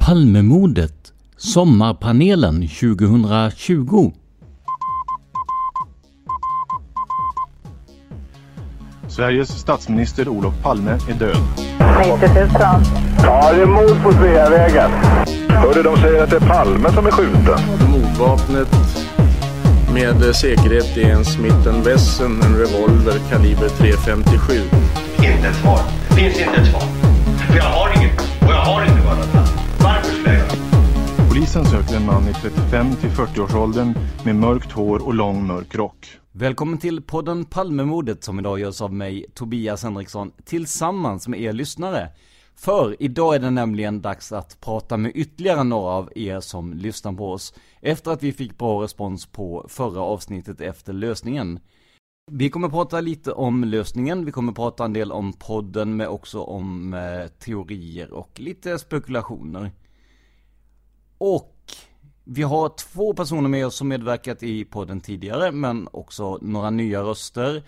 Palmemordet Sommarpanelen 2020 Sveriges statsminister Olof Palme är död. 90 000. Ja, det är mord på Sveavägen. Hörde de säger att det är Palme som är skjuten. Mordvapnet med säkerhet är en Smith Wesson, en revolver kaliber .357. Inte ett svar. Finns inte ett svar. Polisen söker en man i 35 till 40-årsåldern med mörkt hår och lång mörk rock. Välkommen till podden Palmemordet som idag görs av mig, Tobias Henriksson, tillsammans med er lyssnare. För idag är det nämligen dags att prata med ytterligare några av er som lyssnar på oss, efter att vi fick bra respons på förra avsnittet efter lösningen. Vi kommer prata lite om lösningen, vi kommer prata en del om podden, men också om eh, teorier och lite spekulationer. Och vi har två personer med oss som medverkat i podden tidigare, men också några nya röster.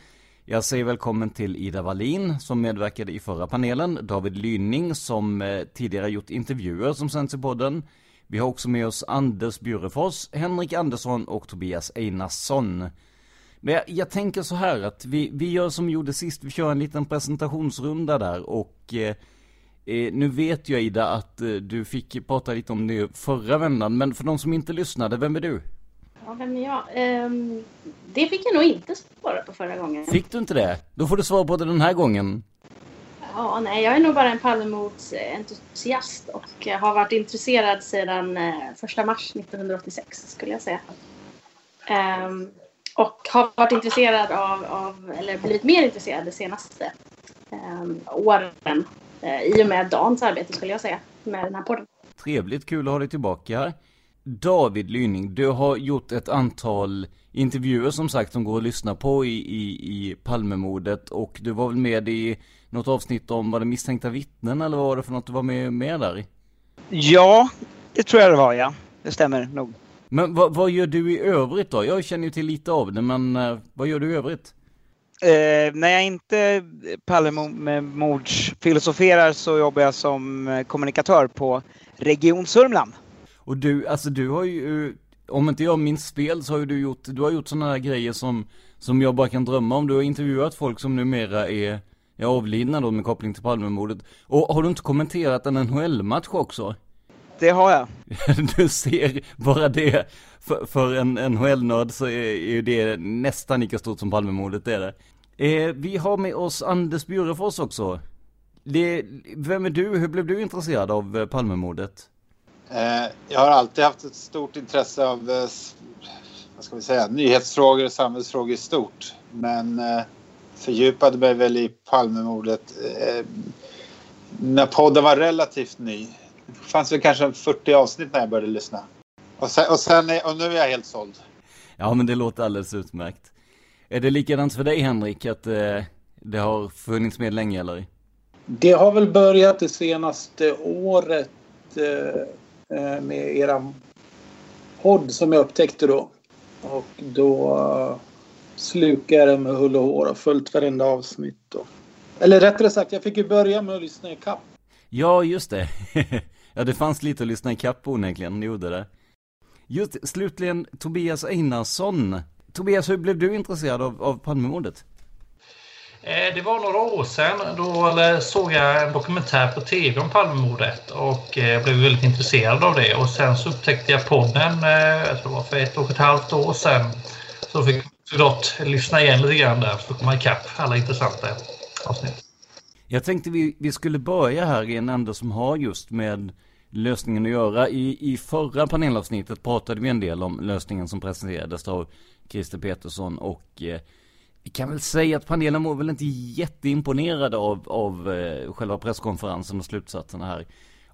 Jag säger välkommen till Ida Wallin som medverkade i förra panelen, David Lynning som eh, tidigare gjort intervjuer som sänds i podden. Vi har också med oss Anders Bjurefors, Henrik Andersson och Tobias Einarsson. Men jag, jag, tänker så här att vi, vi gör som vi gjorde sist, vi kör en liten presentationsrunda där och eh, Eh, nu vet jag Ida att eh, du fick prata lite om det förra vändan, men för de som inte lyssnade, vem är du? Ja, vem är jag? Ehm, det fick jag nog inte svara på förra gången. Fick du inte det? Då får du svara på det den här gången. Ja, nej, jag är nog bara en Palmemordsentusiast och har varit intresserad sedan eh, första mars 1986 skulle jag säga. Ehm, och har varit intresserad av, av, eller blivit mer intresserad de senaste um, åren Eh, i och med Dans arbete skulle jag säga med den här podden. Trevligt, kul att ha dig tillbaka. David Lyning, du har gjort ett antal intervjuer som sagt som går att lyssna på i, i, i Palmemordet och du var väl med i något avsnitt om, var det misstänkta vittnen eller vad var det för något du var med, med där? Ja, det tror jag det var ja. Det stämmer nog. Men vad, vad gör du i övrigt då? Jag känner ju till lite av det men uh, vad gör du i övrigt? Eh, när jag inte Palmemords filosoferar så jobbar jag som eh, kommunikatör på Region Sörmland. Och du, alltså du har ju, om inte jag minns spel så har ju du gjort, du har gjort sådana här grejer som, som jag bara kan drömma om. Du har intervjuat folk som numera är, är avlidna då med koppling till Palmemordet. Och har du inte kommenterat en NHL-match också? Det har jag. du ser, bara det, för, för en NHL-nörd så är, är ju det nästan lika stort som Palmemordet, det är det. Eh, vi har med oss Anders Bjurefors också. Det, vem är du? Hur blev du intresserad av eh, Palmemordet? Eh, jag har alltid haft ett stort intresse av eh, vad ska vi säga, nyhetsfrågor och samhällsfrågor i stort. Men eh, fördjupade mig väl i Palmemordet eh, när podden var relativt ny. Det fanns väl kanske 40 avsnitt när jag började lyssna. Och, sen, och, sen, och nu är jag helt såld. Ja men det låter alldeles utmärkt. Är det likadant för dig Henrik, att eh, det har funnits med länge eller? Det har väl börjat det senaste året eh, eh med eran podd som jag upptäckte då. Och då uh, slukade jag med hull och hår och följt varenda avsnitt. Då. Eller rättare sagt, jag fick ju börja med att lyssna i kapp. Ja, just det. ja, det fanns lite att lyssna i kapp onekligen, det gjorde det. Just slutligen, Tobias Einarsson. Tobias, hur blev du intresserad av, av Palmemordet? Eh, det var några år sedan. Då såg jag en dokumentär på tv om Palmemordet och eh, blev väldigt intresserad av det. Och sen så upptäckte jag podden, eh, jag tror det var för ett och ett halvt år sedan. Så fick jag lyssna igen lite grann där för att komma ikapp alla intressanta avsnitt. Jag tänkte vi, vi skulle börja här i en ände som har just med lösningen att göra. I, I förra panelavsnittet pratade vi en del om lösningen som presenterades av Christer Petersson och eh, vi kan väl säga att panelen var väl inte jätteimponerade av, av eh, själva presskonferensen och slutsatserna här.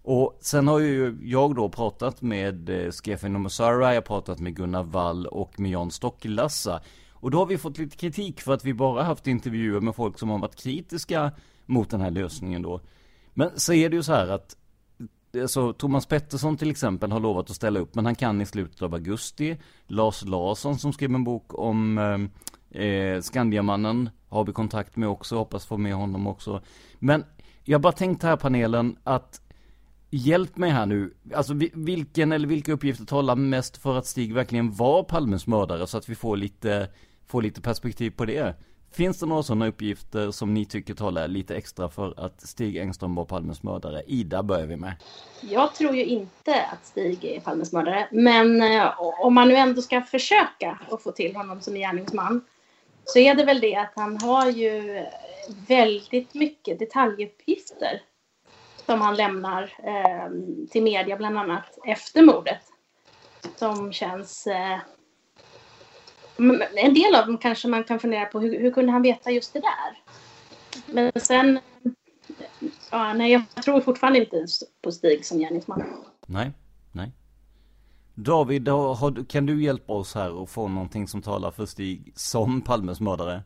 Och sen har ju jag då pratat med eh, Stefan Omosara, jag har pratat med Gunnar Wall och med Jan Stocklassa. Och då har vi fått lite kritik för att vi bara haft intervjuer med folk som har varit kritiska mot den här lösningen då. Men så är det ju så här att Alltså, Thomas Pettersson till exempel har lovat att ställa upp men han kan i slutet av augusti. Lars Larsson som skrev en bok om ehm, eh, Skandiamannen har vi kontakt med också, hoppas få med honom också. Men jag bara tänkte här panelen att Hjälp mig här nu, alltså vilken eller vilka uppgifter talar mest för att Stig verkligen var Palmes mördare så att vi får lite, får lite perspektiv på det? Finns det några sådana uppgifter som ni tycker talar lite extra för att Stig Engström var Palmes mördare? Ida börjar vi med. Jag tror ju inte att Stig är Palmes mördare. Men eh, om man nu ändå ska försöka att få till honom som gärningsman så är det väl det att han har ju väldigt mycket detaljuppgifter som han lämnar eh, till media bland annat efter mordet. Som känns eh, en del av dem kanske man kan fundera på, hur, hur kunde han veta just det där? Men sen, ja, nej, jag tror fortfarande inte på Stig som gärningsman. Nej, nej. David, har, kan du hjälpa oss här och få någonting som talar för Stig som Palmes mördare?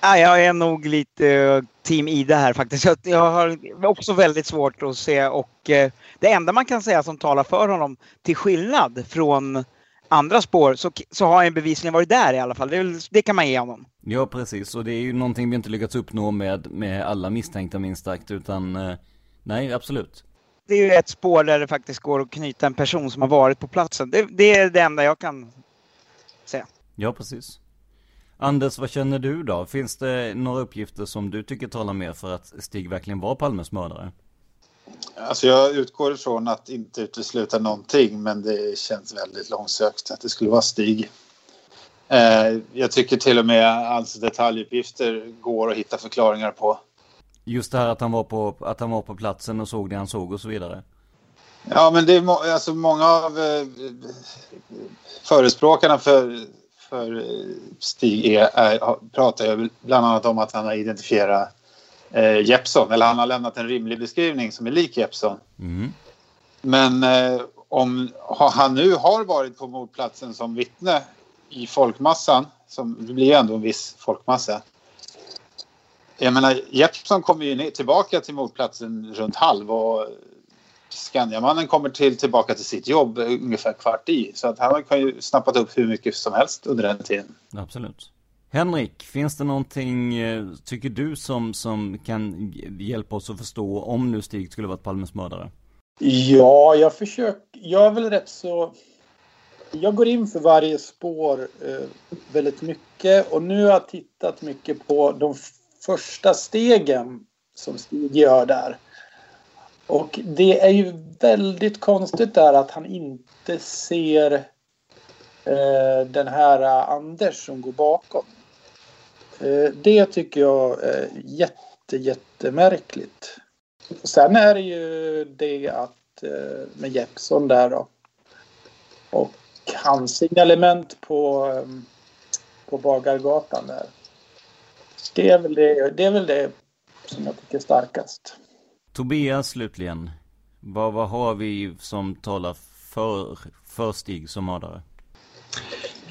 Ja, jag är nog lite uh, team Ida här faktiskt. Jag, jag har också väldigt svårt att se och uh, det enda man kan säga som talar för honom till skillnad från andra spår så, så har han bevisligen varit där i alla fall. Det, det, kan man ge honom. Ja, precis. Och det är ju någonting vi inte lyckats uppnå med, med alla misstänkta minst sagt, utan eh, nej, absolut. Det är ju ett spår där det faktiskt går att knyta en person som har varit på platsen. Det, det är det enda jag kan säga. Ja, precis. Anders, vad känner du då? Finns det några uppgifter som du tycker talar mer för att Stig verkligen var Palmes mördare? Alltså jag utgår ifrån att inte utesluta någonting men det känns väldigt långsökt att det skulle vara Stig. Eh, jag tycker till och med hans detaljuppgifter går att hitta förklaringar på. Just det här att han var på, att han var på platsen och såg det han såg och så vidare. Ja men det är må alltså många av eh, förespråkarna för, för Stig är, är, pratar ju bland annat om att han har identifierat eh, Jeppson. Eller han har lämnat en rimlig beskrivning som är lik Jeppson. Mm. Men eh, om han nu har varit på mordplatsen som vittne i folkmassan, som det blir ändå en viss folkmassa. Jag menar, Jeppson kommer ju tillbaka till mordplatsen runt halv och Skandiamannen kommer till, tillbaka till sitt jobb ungefär kvart i. Så att han kan ju snappat upp hur mycket som helst under den tiden. Absolut. Henrik, finns det någonting, eh, tycker du, som, som kan hjälpa oss att förstå om nu Stig skulle varit Palmes mördare? Ja, jag försöker, jag är väl rätt så... Jag går in för varje spår eh, väldigt mycket och nu har jag tittat mycket på de första stegen som Stig gör där. Och det är ju väldigt konstigt där att han inte ser eh, den här eh, Anders som går bakom. Eh, det tycker jag är jätte, jättemärkligt. Sen är det ju det att eh, med Jeppson där då. Och hans signalement på, ehm, på Bagargatan där. Det är, väl det, det är väl det som jag tycker är starkast. Tobias slutligen. Vad, vad har vi som talar för, för Stig som mördare?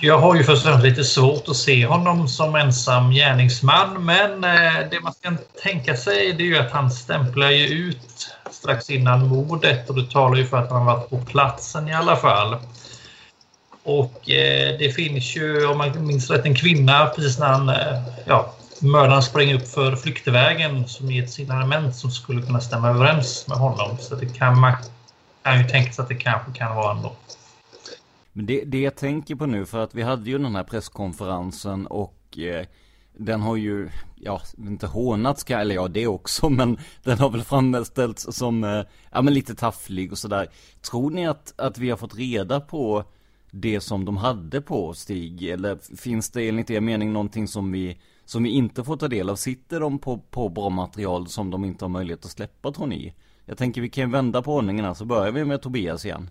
Jag har ju först och främst lite svårt att se honom som ensam gärningsman men eh, det man kan tänka sig det är ju att han stämplar ju ut strax innan mordet och det talar ju för att han varit på platsen i alla fall. Och eh, det finns ju, om man minns rätt, en kvinna precis när han, eh, ja, mördaren springer upp för flyktvägen som ger ett signalement som skulle kunna stämma överens med honom. Så det kan man kan ju tänka sig att det kanske kan vara ändå. Men det, det jag tänker på nu, för att vi hade ju den här presskonferensen och eh, den har ju, ja, inte hånats, eller ja det också, men den har väl framställts som, eh, ja men lite tafflig och sådär. Tror ni att, att vi har fått reda på det som de hade på Stig? Eller finns det enligt er mening någonting som vi, som vi inte får ta del av? Sitter de på, på bra material som de inte har möjlighet att släppa tror ni? Jag tänker vi kan vända på ordningen här, så börjar vi med Tobias igen.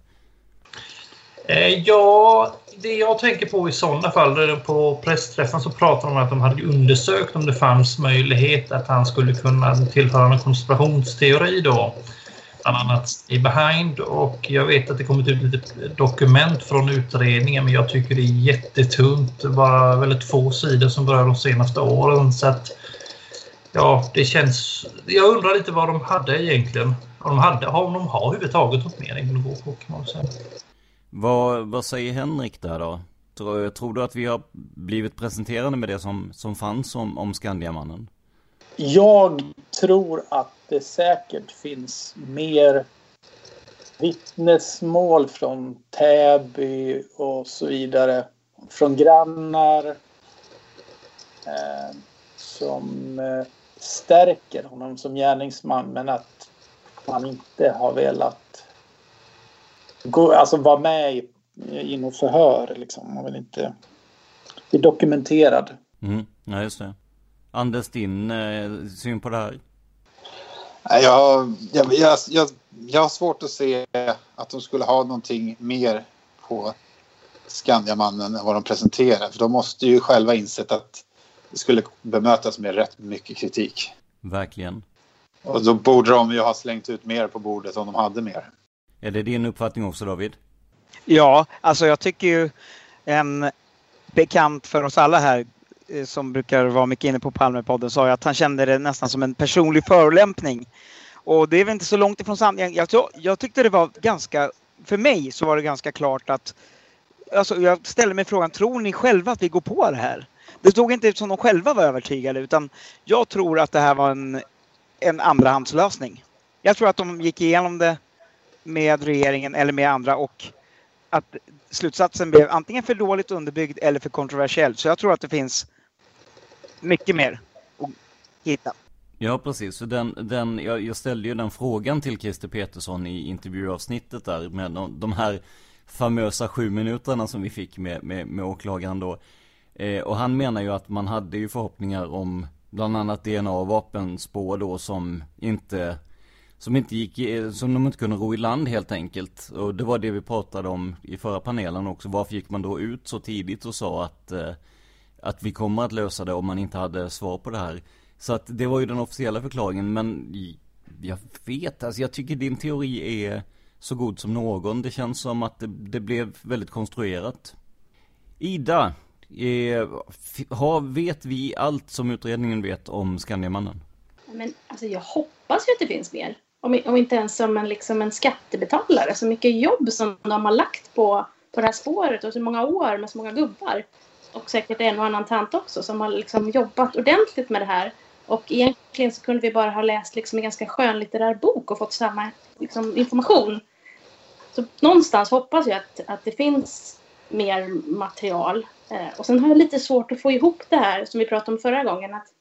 Eh, ja, det jag tänker på i sådana fall, på pressträffen så pratade de om att de hade undersökt om det fanns möjlighet att han skulle kunna tillföra en konspirationsteori då. Bland annat i Behind och jag vet att det kommit ut lite dokument från utredningen men jag tycker det är jättetunt. Bara väldigt få sidor som berör de senaste åren så att ja, det känns... Jag undrar lite vad de hade egentligen. Om de, hade, om de har överhuvudtaget något mer att gå på kan man säga. Vad, vad säger Henrik där då? Tror, tror, du att vi har blivit presenterade med det som, som fanns om, om Skandiamannen? Jag tror att det säkert finns mer vittnesmål från Täby och så vidare. Från grannar. Eh, som eh, stärker honom som gärningsman men att man inte har velat gå, alltså vara med i, i något förhör. Liksom. Man vill inte bli dokumenterad. Mm, ja, just det. Anders, din eh, syn på det här? Jag, jag, jag, jag, jag har svårt att se att de skulle ha någonting mer på Skandiamannen än vad de presenterar. För de måste ju själva insett att det skulle bemötas med rätt mycket kritik. Verkligen. Och då borde de ju ha slängt ut mer på bordet om de hade mer. Är det din uppfattning också David? Ja, alltså jag tycker ju en bekant för oss alla här eh, som brukar vara mycket inne på Palmepodden sa ju att han kände det nästan som en personlig förolämpning. Och det är väl inte så långt ifrån sanningen. Jag, jag tyckte det var ganska, för mig så var det ganska klart att Alltså jag ställer mig frågan, tror ni själva att vi går på det här? Det stod inte ut som de själva var övertygade utan jag tror att det här var en, en andrahandslösning. Jag tror att de gick igenom det med regeringen eller med andra och att slutsatsen blev antingen för dåligt underbyggd eller för kontroversiell. Så jag tror att det finns mycket mer att hitta. Ja, precis. Så den, den, jag, jag ställde ju den frågan till Christer Petersson i intervjuavsnittet där med de, de här famösa sju minuterna som vi fick med, med, med åklagaren då. Eh, och han menar ju att man hade ju förhoppningar om bland annat DNA och vapenspår då som inte som inte gick, som de inte kunde ro i land helt enkelt. Och det var det vi pratade om i förra panelen också. Varför gick man då ut så tidigt och sa att, eh, att vi kommer att lösa det om man inte hade svar på det här. Så att det var ju den officiella förklaringen men jag vet, alltså jag tycker din teori är så god som någon. Det känns som att det, det blev väldigt konstruerat. Ida, Eh, har, vet vi allt som utredningen vet om Skandiamannen? Men alltså jag hoppas ju att det finns mer. Om, om inte ens som en, liksom en skattebetalare. Så mycket jobb som de har lagt på, på det här spåret och så många år med så många gubbar. Och säkert en och annan tant också som har liksom jobbat ordentligt med det här. Och egentligen så kunde vi bara ha läst liksom en ganska skönlitterär bok och fått samma liksom, information. Så någonstans hoppas jag att, att det finns mer material. Eh, och sen har jag lite svårt att få ihop det här som vi pratade om förra gången. Att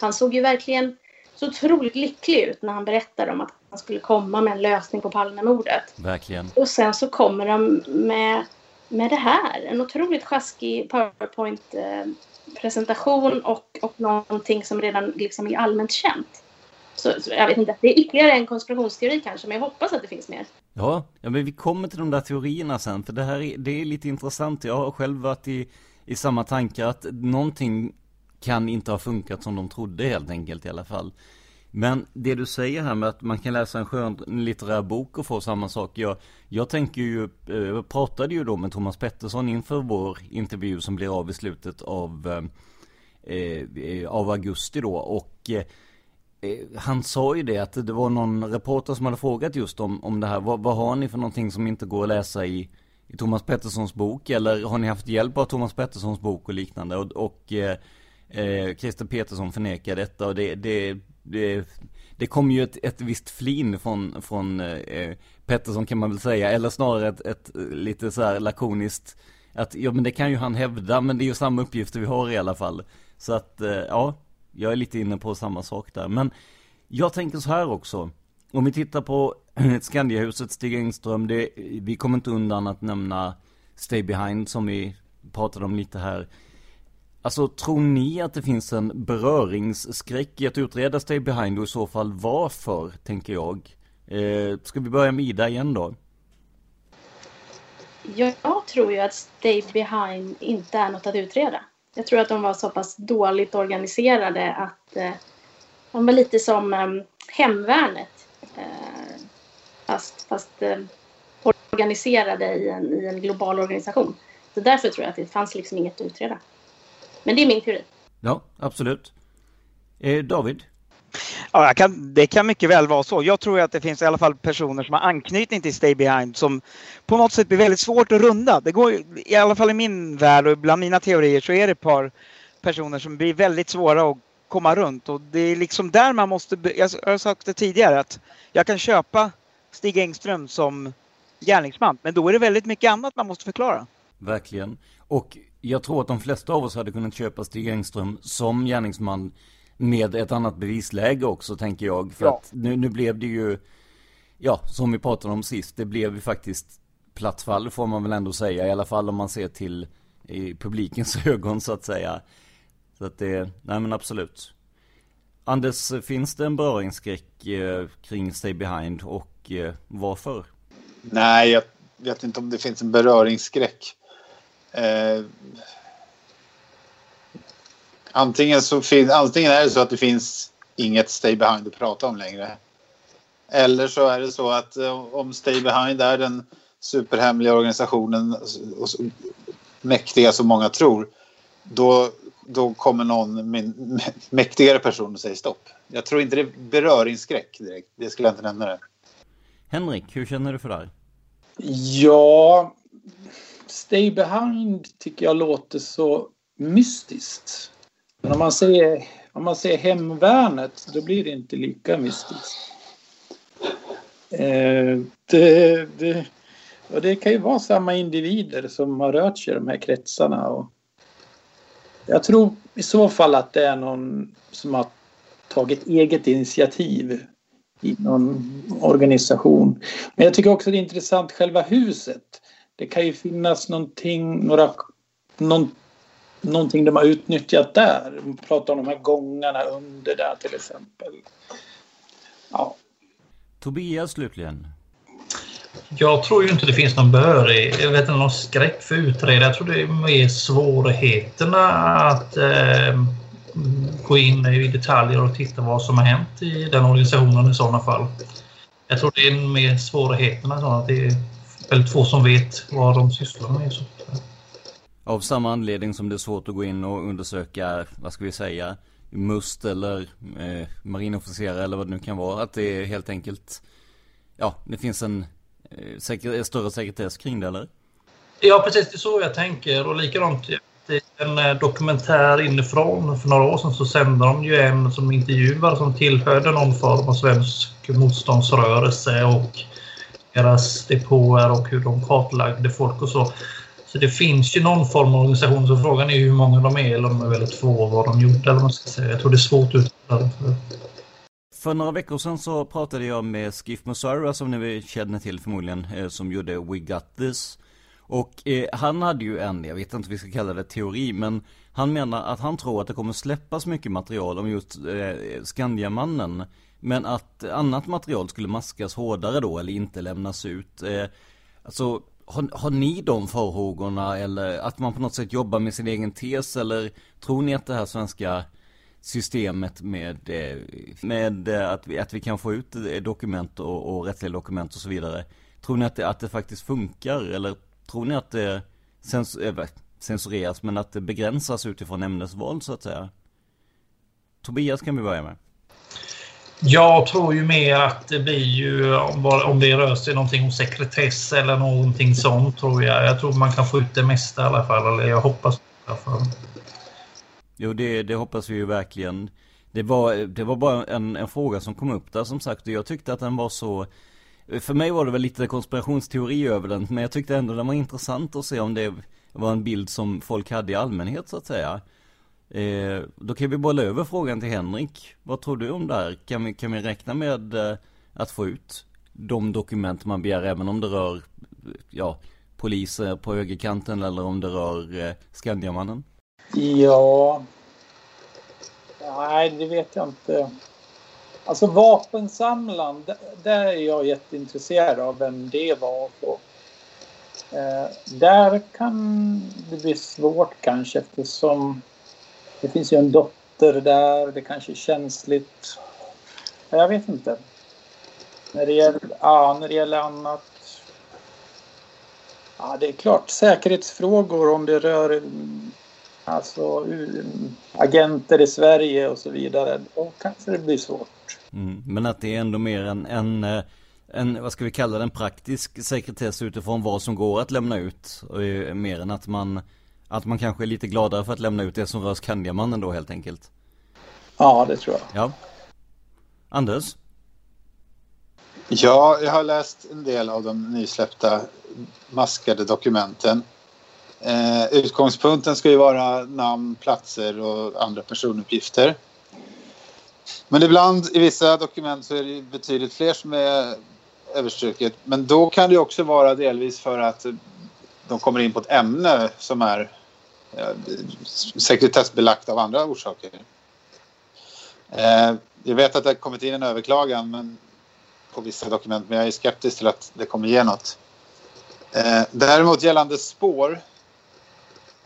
han såg ju verkligen så otroligt lycklig ut när han berättade om att han skulle komma med en lösning på Palmemordet. Verkligen. Och sen så kommer de med, med det här. En otroligt sjaskig PowerPoint-presentation och, och någonting som redan liksom är allmänt känt. Så, så, jag vet inte, det är ytterligare en konspirationsteori kanske, men jag hoppas att det finns mer. Ja, ja men vi kommer till de där teorierna sen, för det här är, det är lite intressant. Jag har själv varit i, i samma tankar att någonting kan inte ha funkat som de trodde helt enkelt i alla fall. Men det du säger här med att man kan läsa en skönlitterär bok och få samma sak. Jag, jag tänker ju, eh, jag pratade ju då med Thomas Pettersson inför vår intervju som blir av i slutet av, eh, eh av augusti då. Och eh, eh, han sa ju det att det var någon reporter som hade frågat just om, om det här. Vad, vad har ni för någonting som inte går att läsa i, i Thomas Petterssons bok? Eller har ni haft hjälp av Thomas Petterssons bok och liknande? Och, och eh, Eh, Christer Petersson förnekar detta och det, det det, det kom ju ett, ett visst flin från, från eh, Pettersson kan man väl säga, eller snarare ett, ett lite så här lakoniskt att ja men det kan ju han hävda, men det är ju samma uppgifter vi har i alla fall. Så att eh, ja, jag är lite inne på samma sak där. Men jag tänker så här också. Om vi tittar på Skandiahuset, Stig Engström, det, vi kommer inte undan att nämna Stay Behind som vi pratade om lite här. Alltså tror ni att det finns en beröringsskräck i att utreda Stay Behind och i så fall varför, tänker jag? Eh, ska vi börja med Ida igen då? Jag tror ju att Stay Behind inte är något att utreda. Jag tror att de var så pass dåligt organiserade att eh, de var lite som eh, Hemvärnet. Eh, fast, fast eh, organiserade i en, i en global organisation. Så därför tror jag att det fanns liksom inget att utreda. Men det är min teori. Ja, absolut. Eh, David? Ja, kan, det kan mycket väl vara så. Jag tror att det finns i alla fall personer som har anknytning till Stay Behind som på något sätt blir väldigt svårt att runda. Det går i alla fall i min värld och bland mina teorier så är det ett par personer som blir väldigt svåra att komma runt och det är liksom där man måste, jag har sagt det tidigare att jag kan köpa Stig Engström som gärningsman men då är det väldigt mycket annat man måste förklara. Verkligen. Och jag tror att de flesta av oss hade kunnat köpa Stig Engström som gärningsman med ett annat bevisläge också tänker jag. För ja. att nu, nu blev det ju, ja som vi pratade om sist, det blev ju faktiskt platt fall får man väl ändå säga. I alla fall om man ser till i publikens ögon så att säga. Så att det, nej men absolut. Anders, finns det en beröringsskräck eh, kring Stay Behind och eh, varför? Nej, jag vet inte om det finns en beröringsskräck. Eh, antingen, så fin, antingen är det så att det finns inget Stay Behind att prata om längre. Eller så är det så att eh, om Stay Behind är den superhemliga organisationen och mäktiga som många tror, då, då kommer någon mäktigare person och säger stopp. Jag tror inte det är beröringsskräck direkt. Det skulle jag inte nämna det. Henrik, hur känner du för det här? Ja, Stay Behind tycker jag låter så mystiskt. Men om man säger, om man säger Hemvärnet då blir det inte lika mystiskt. Eh, det, det, och det kan ju vara samma individer som har rört sig i de här kretsarna. Och jag tror i så fall att det är någon som har tagit eget initiativ i någon organisation. Men jag tycker också det är intressant själva huset det kan ju finnas någonting, några, någon, någonting de har utnyttjat där. Man pratar om de här gångarna under där till exempel. Ja. Tobias slutligen. Jag tror ju inte det finns någon behörig, jag vet inte, någon skräck för utredare. Jag tror det är mer svårigheterna att eh, gå in i detaljer och titta vad som har hänt i den organisationen i sådana fall. Jag tror det är mer svårigheterna, så att det väldigt få som vet vad de sysslar med. Så. Av samma anledning som det är svårt att gå in och undersöka, vad ska vi säga, must eller eh, marinofficerare eller vad det nu kan vara. Att det är helt enkelt, ja, det finns en eh, säker, större sekretess kring det eller? Ja, precis. Det är så jag tänker. Och likadant i en eh, dokumentär inifrån för några år sedan så sände de ju en som intervjuar som tillhörde någon form av svensk motståndsrörelse och deras depåer och hur de kartlagde folk och så. Så det finns ju någon form av organisation, så frågan är hur många de är eller om de är väldigt få vad de gjort eller man ska säga. Jag tror det är svårt att uttala för några veckor sedan så pratade jag med Skiff Musara som ni känner till förmodligen, eh, som gjorde We Got This. Och eh, han hade ju en, jag vet inte om vi ska kalla det teori, men han menar att han tror att det kommer släppas mycket material om just eh, Skandiamannen men att annat material skulle maskas hårdare då eller inte lämnas ut. Eh, alltså, har, har ni de farhågorna eller att man på något sätt jobbar med sin egen tes eller tror ni att det här svenska systemet med, eh, med eh, att, vi, att vi kan få ut dokument och, och rättsliga dokument och så vidare. Tror ni att det, att det faktiskt funkar eller tror ni att det sens, censureras men att det begränsas utifrån ämnesval så att säga? Tobias kan vi börja med. Jag tror ju mer att det blir ju om det rör sig någonting om sekretess eller någonting sånt tror jag. Jag tror man kan få ut det mesta i alla fall. Eller jag hoppas i alla fall. Jo, det, det hoppas vi ju verkligen. Det var, det var bara en, en fråga som kom upp där som sagt. Och jag tyckte att den var så... För mig var det väl lite konspirationsteori över den. Men jag tyckte ändå den var intressant att se om det var en bild som folk hade i allmänhet så att säga. Eh, då kan vi bolla över frågan till Henrik. Vad tror du om det här? Kan vi, kan vi räkna med eh, att få ut de dokument man begär även om det rör ja, poliser på högerkanten eller om det rör eh, Skandiamannen? Ja... Nej, det vet jag inte. Alltså vapensamlaren, där är jag jätteintresserad av vem det var. Och, eh, där kan det bli svårt kanske eftersom det finns ju en dotter där, det kanske är känsligt. Jag vet inte. När det gäller, ja, när det gäller annat. Ja, det är klart säkerhetsfrågor om det rör alltså agenter i Sverige och så vidare. Då kanske det blir svårt. Mm, men att det är ändå mer en, en, eh, en, vad ska vi kalla det, en praktisk sekretess utifrån vad som går att lämna ut. Mer än att man att man kanske är lite gladare för att lämna ut det som rör Skandiamannen då helt enkelt. Ja, det tror jag. Ja. Anders? Ja, jag har läst en del av de nysläppta maskade dokumenten. Eh, utgångspunkten ska ju vara namn, platser och andra personuppgifter. Men ibland i vissa dokument så är det betydligt fler som är överstruket. Men då kan det också vara delvis för att de kommer in på ett ämne som är sekretessbelagt av andra orsaker. Eh, jag vet att det har kommit in en överklagan men, på vissa dokument men jag är skeptisk till att det kommer ge något. Eh, däremot gällande spår.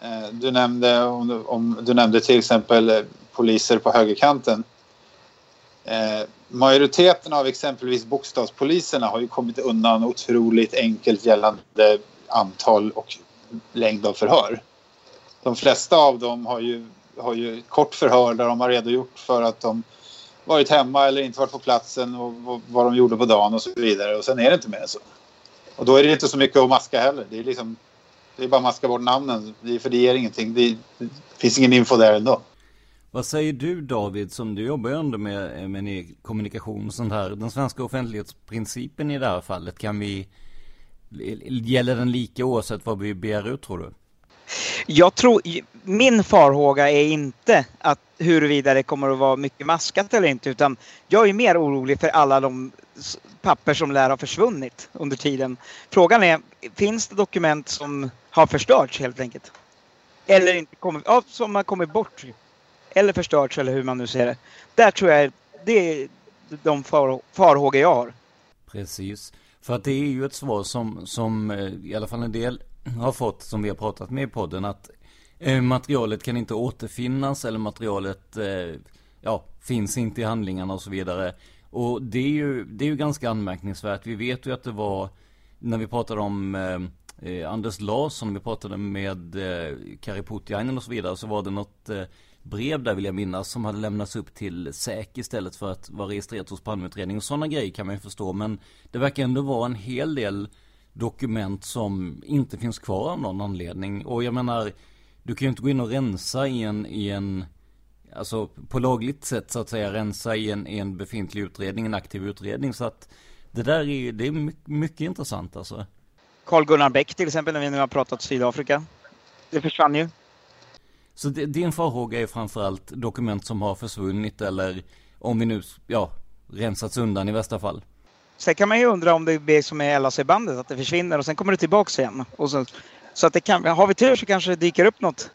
Eh, du, nämnde, om, om, du nämnde till exempel poliser på högerkanten. majoriteten av exempelvis bokstavspoliserna har ju kommit undan otroligt enkelt gällande antal och längd av förhör de flesta av dem har ju, har ju kort förhör där de har redogjort för att de varit hemma eller inte varit på platsen och vad de gjorde på dagen och så vidare. Och sen är det inte mer än så. Och då är det inte så mycket att maska heller. Det är liksom det är bara att maska bort namnen, för det ger ingenting. Det, det finns ingen info där ändå. Vad säger du David, som du jobbar ju ändå med, med kommunikation och sånt här. Den svenska offentlighetsprincipen i det här fallet, kan vi... Gäller den lika oavsett vad vi begär ut tror du? Jag tror, min farhåga är inte att huruvida det kommer att vara mycket maskat eller inte utan jag är mer orolig för alla de papper som lär ha försvunnit under tiden. Frågan är, finns det dokument som har förstörts helt enkelt? Eller inte kommit, ja, som har kommit bort. Eller förstörts eller hur man nu ser det. Där tror jag det är de far, farhågor jag har. Precis. För att det är ju ett svar som, som eh, i alla fall en del har fått, som vi har pratat med i podden, att eh, materialet kan inte återfinnas eller materialet eh, ja, finns inte i handlingarna och så vidare. Och det är ju, det är ju ganska anmärkningsvärt. Vi vet ju att det var, när vi pratade om eh, eh Anders Larsson, vi pratade med eh, Kari Putiainen och så vidare, så var det något eh, brev där vill jag minnas som hade lämnats upp till SÄK istället för att vara registrerat hos Palmeutredningen. Sådana grejer kan man ju förstå, men det verkar ändå vara en hel del dokument som inte finns kvar av någon anledning. Och jag menar, du kan ju inte gå in och rensa i en, i en alltså på lagligt sätt så att säga, rensa i en, i en befintlig utredning, en aktiv utredning. Så att det där är, det är mycket, intressant alltså. Carl Gunnar Bäck till exempel, när vi nu har pratat Sydafrika. Det försvann ju. Så det, din farhåga är framförallt dokument som har försvunnit eller om vi nu, ja, rensats undan i värsta fall? Sen kan man ju undra om det blir som med LAC-bandet, att det försvinner och sen kommer det tillbaks igen. Och så, så att det kan, har vi tur så kanske det dyker upp något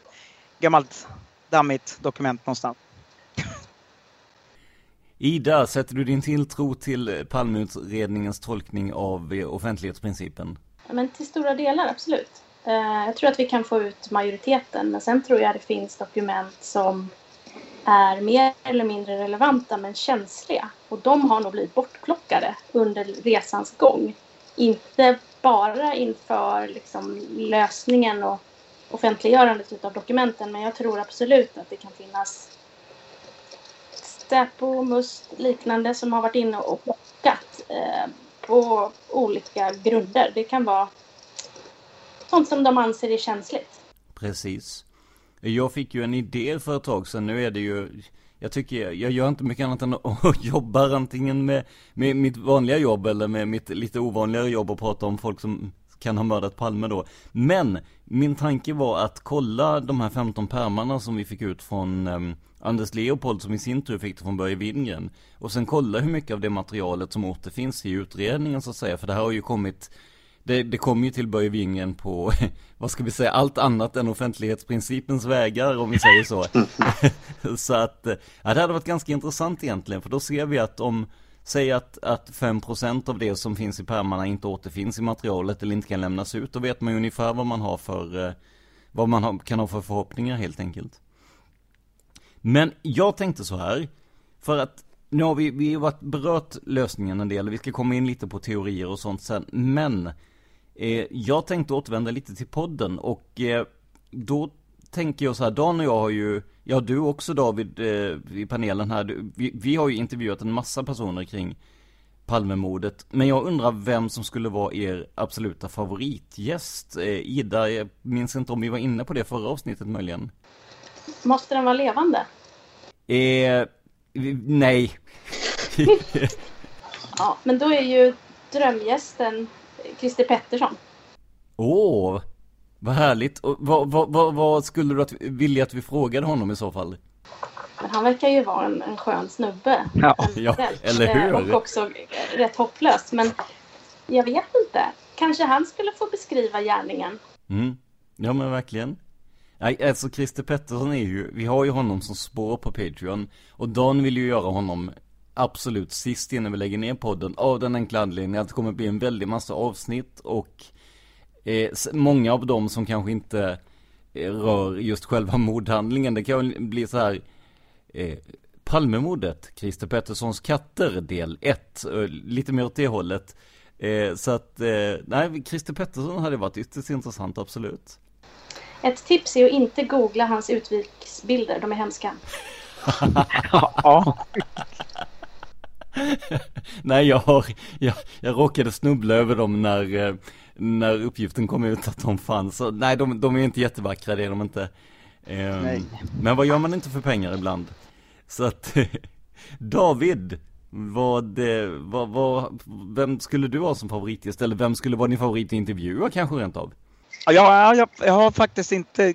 gammalt dammigt dokument någonstans. Ida, sätter du din tilltro till Palmeutredningens tolkning av offentlighetsprincipen? Men till stora delar, absolut. Eh, jag tror att vi kan få ut majoriteten, men sen tror jag det finns dokument som är mer eller mindre relevanta men känsliga. Och de har nog blivit bortplockade under resans gång. Inte bara inför liksom, lösningen och offentliggörandet av dokumenten men jag tror absolut att det kan finnas Säpo, MUST, liknande som har varit inne och plockat eh, på olika grunder. Det kan vara sånt som de anser är känsligt. Precis. Jag fick ju en idé för ett tag sedan, nu är det ju jag tycker, jag gör inte mycket annat än att jobba antingen med, med mitt vanliga jobb eller med mitt lite ovanligare jobb och prata om folk som kan ha mördat Palme då. Men min tanke var att kolla de här 15 pärmarna som vi fick ut från um, Anders Leopold som i sin tur fick det från Börje Wingren. Och sen kolla hur mycket av det materialet som återfinns i utredningen så att säga. För det här har ju kommit det, det kom ju till Börje Wingren på, vad ska vi säga, allt annat än offentlighetsprincipens vägar om vi säger så. så att, eh, ja det hade varit ganska intressant egentligen, för då ser vi att om, säg att, att 5% av det som finns i pärmarna inte återfinns i materialet eller inte kan lämnas ut, då vet man ju ungefär vad man har för, eh, vad man kan ha för förhoppningar helt enkelt. Men jag tänkte så här, för att nu har vi, vi har varit berört lösningen en del, vi ska komma in lite på teorier och sånt sen, men eh, jag tänkte återvända lite till podden och eh, då tänker jag så här, Dan och jag har ju, ja du också David eh, i panelen här, du, vi, vi, har ju intervjuat en massa personer kring Palmemordet, men jag undrar vem som skulle vara er absoluta favoritgäst? Eh, Ida, jag minns inte om vi var inne på det förra avsnittet möjligen. Måste den vara levande? Eh, nej. ja, men då är ju drömgästen Christer Pettersson. Åh, oh, vad härligt. Och vad, vad, vad, vad skulle du att, vilja att vi frågade honom i så fall? Men han verkar ju vara en, en skön snubbe. Ja, ja eller hur? Och också rätt hopplös. Men jag vet inte. Kanske han skulle få beskriva gärningen. Mm. Ja men verkligen. Nej, alltså Christer Pettersson är ju, vi har ju honom som spår på Patreon. Och Dan vill ju göra honom absolut sist innan vi lägger ner podden. Av den enkla anledningen att det kommer bli en väldig massa avsnitt och eh, många av dem som kanske inte eh, rör just själva mordhandlingen. Det kan bli så här eh, Palmemordet, Christer Petterssons katter del 1. Eh, lite mer åt det hållet. Eh, så att, eh, nej, Christer Pettersson hade varit ytterst intressant, absolut. Ett tips är att inte googla hans utviksbilder, de är hemska. ja. Nej, jag har, jag, jag råkade snubbla över dem när, eh, när uppgiften kom ut att de fanns. Så, nej, de, de är inte jättevackra, det är de inte. Um, nej. Men vad gör man inte för pengar ibland? Så att, David, vad, eh, vad, vad, vem skulle du ha som favoritgäst? Eller vem skulle vara din favoritintervjuare kanske rent av? Ja, jag, jag har faktiskt inte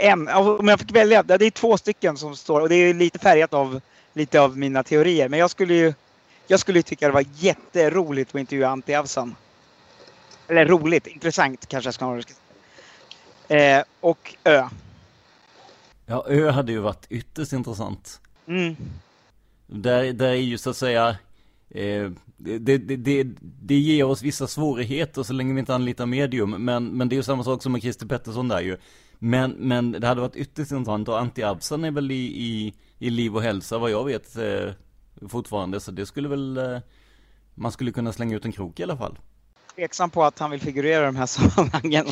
en, om jag fick välja, det är två stycken som står och det är lite färgat av lite av mina teorier. Men jag skulle ju, jag skulle tycka det var jätteroligt att intervjua Antti Avsan. Eller roligt, intressant kanske jag snarare ska säga. Eh, och Ö. Ja, Ö hade ju varit ytterst intressant. Mm. Där, där är ju så att säga Eh, det, det, det, det ger oss vissa svårigheter så länge vi inte anlitar medium. Men, men det är ju samma sak som med Christer Pettersson där ju. Men, men det hade varit ytterst intressant och Antti Absan är väl i, i, i liv och hälsa vad jag vet eh, fortfarande. Så det skulle väl, eh, man skulle kunna slänga ut en krok i alla fall. Tveksam på att han vill figurera i de här sammanhangen.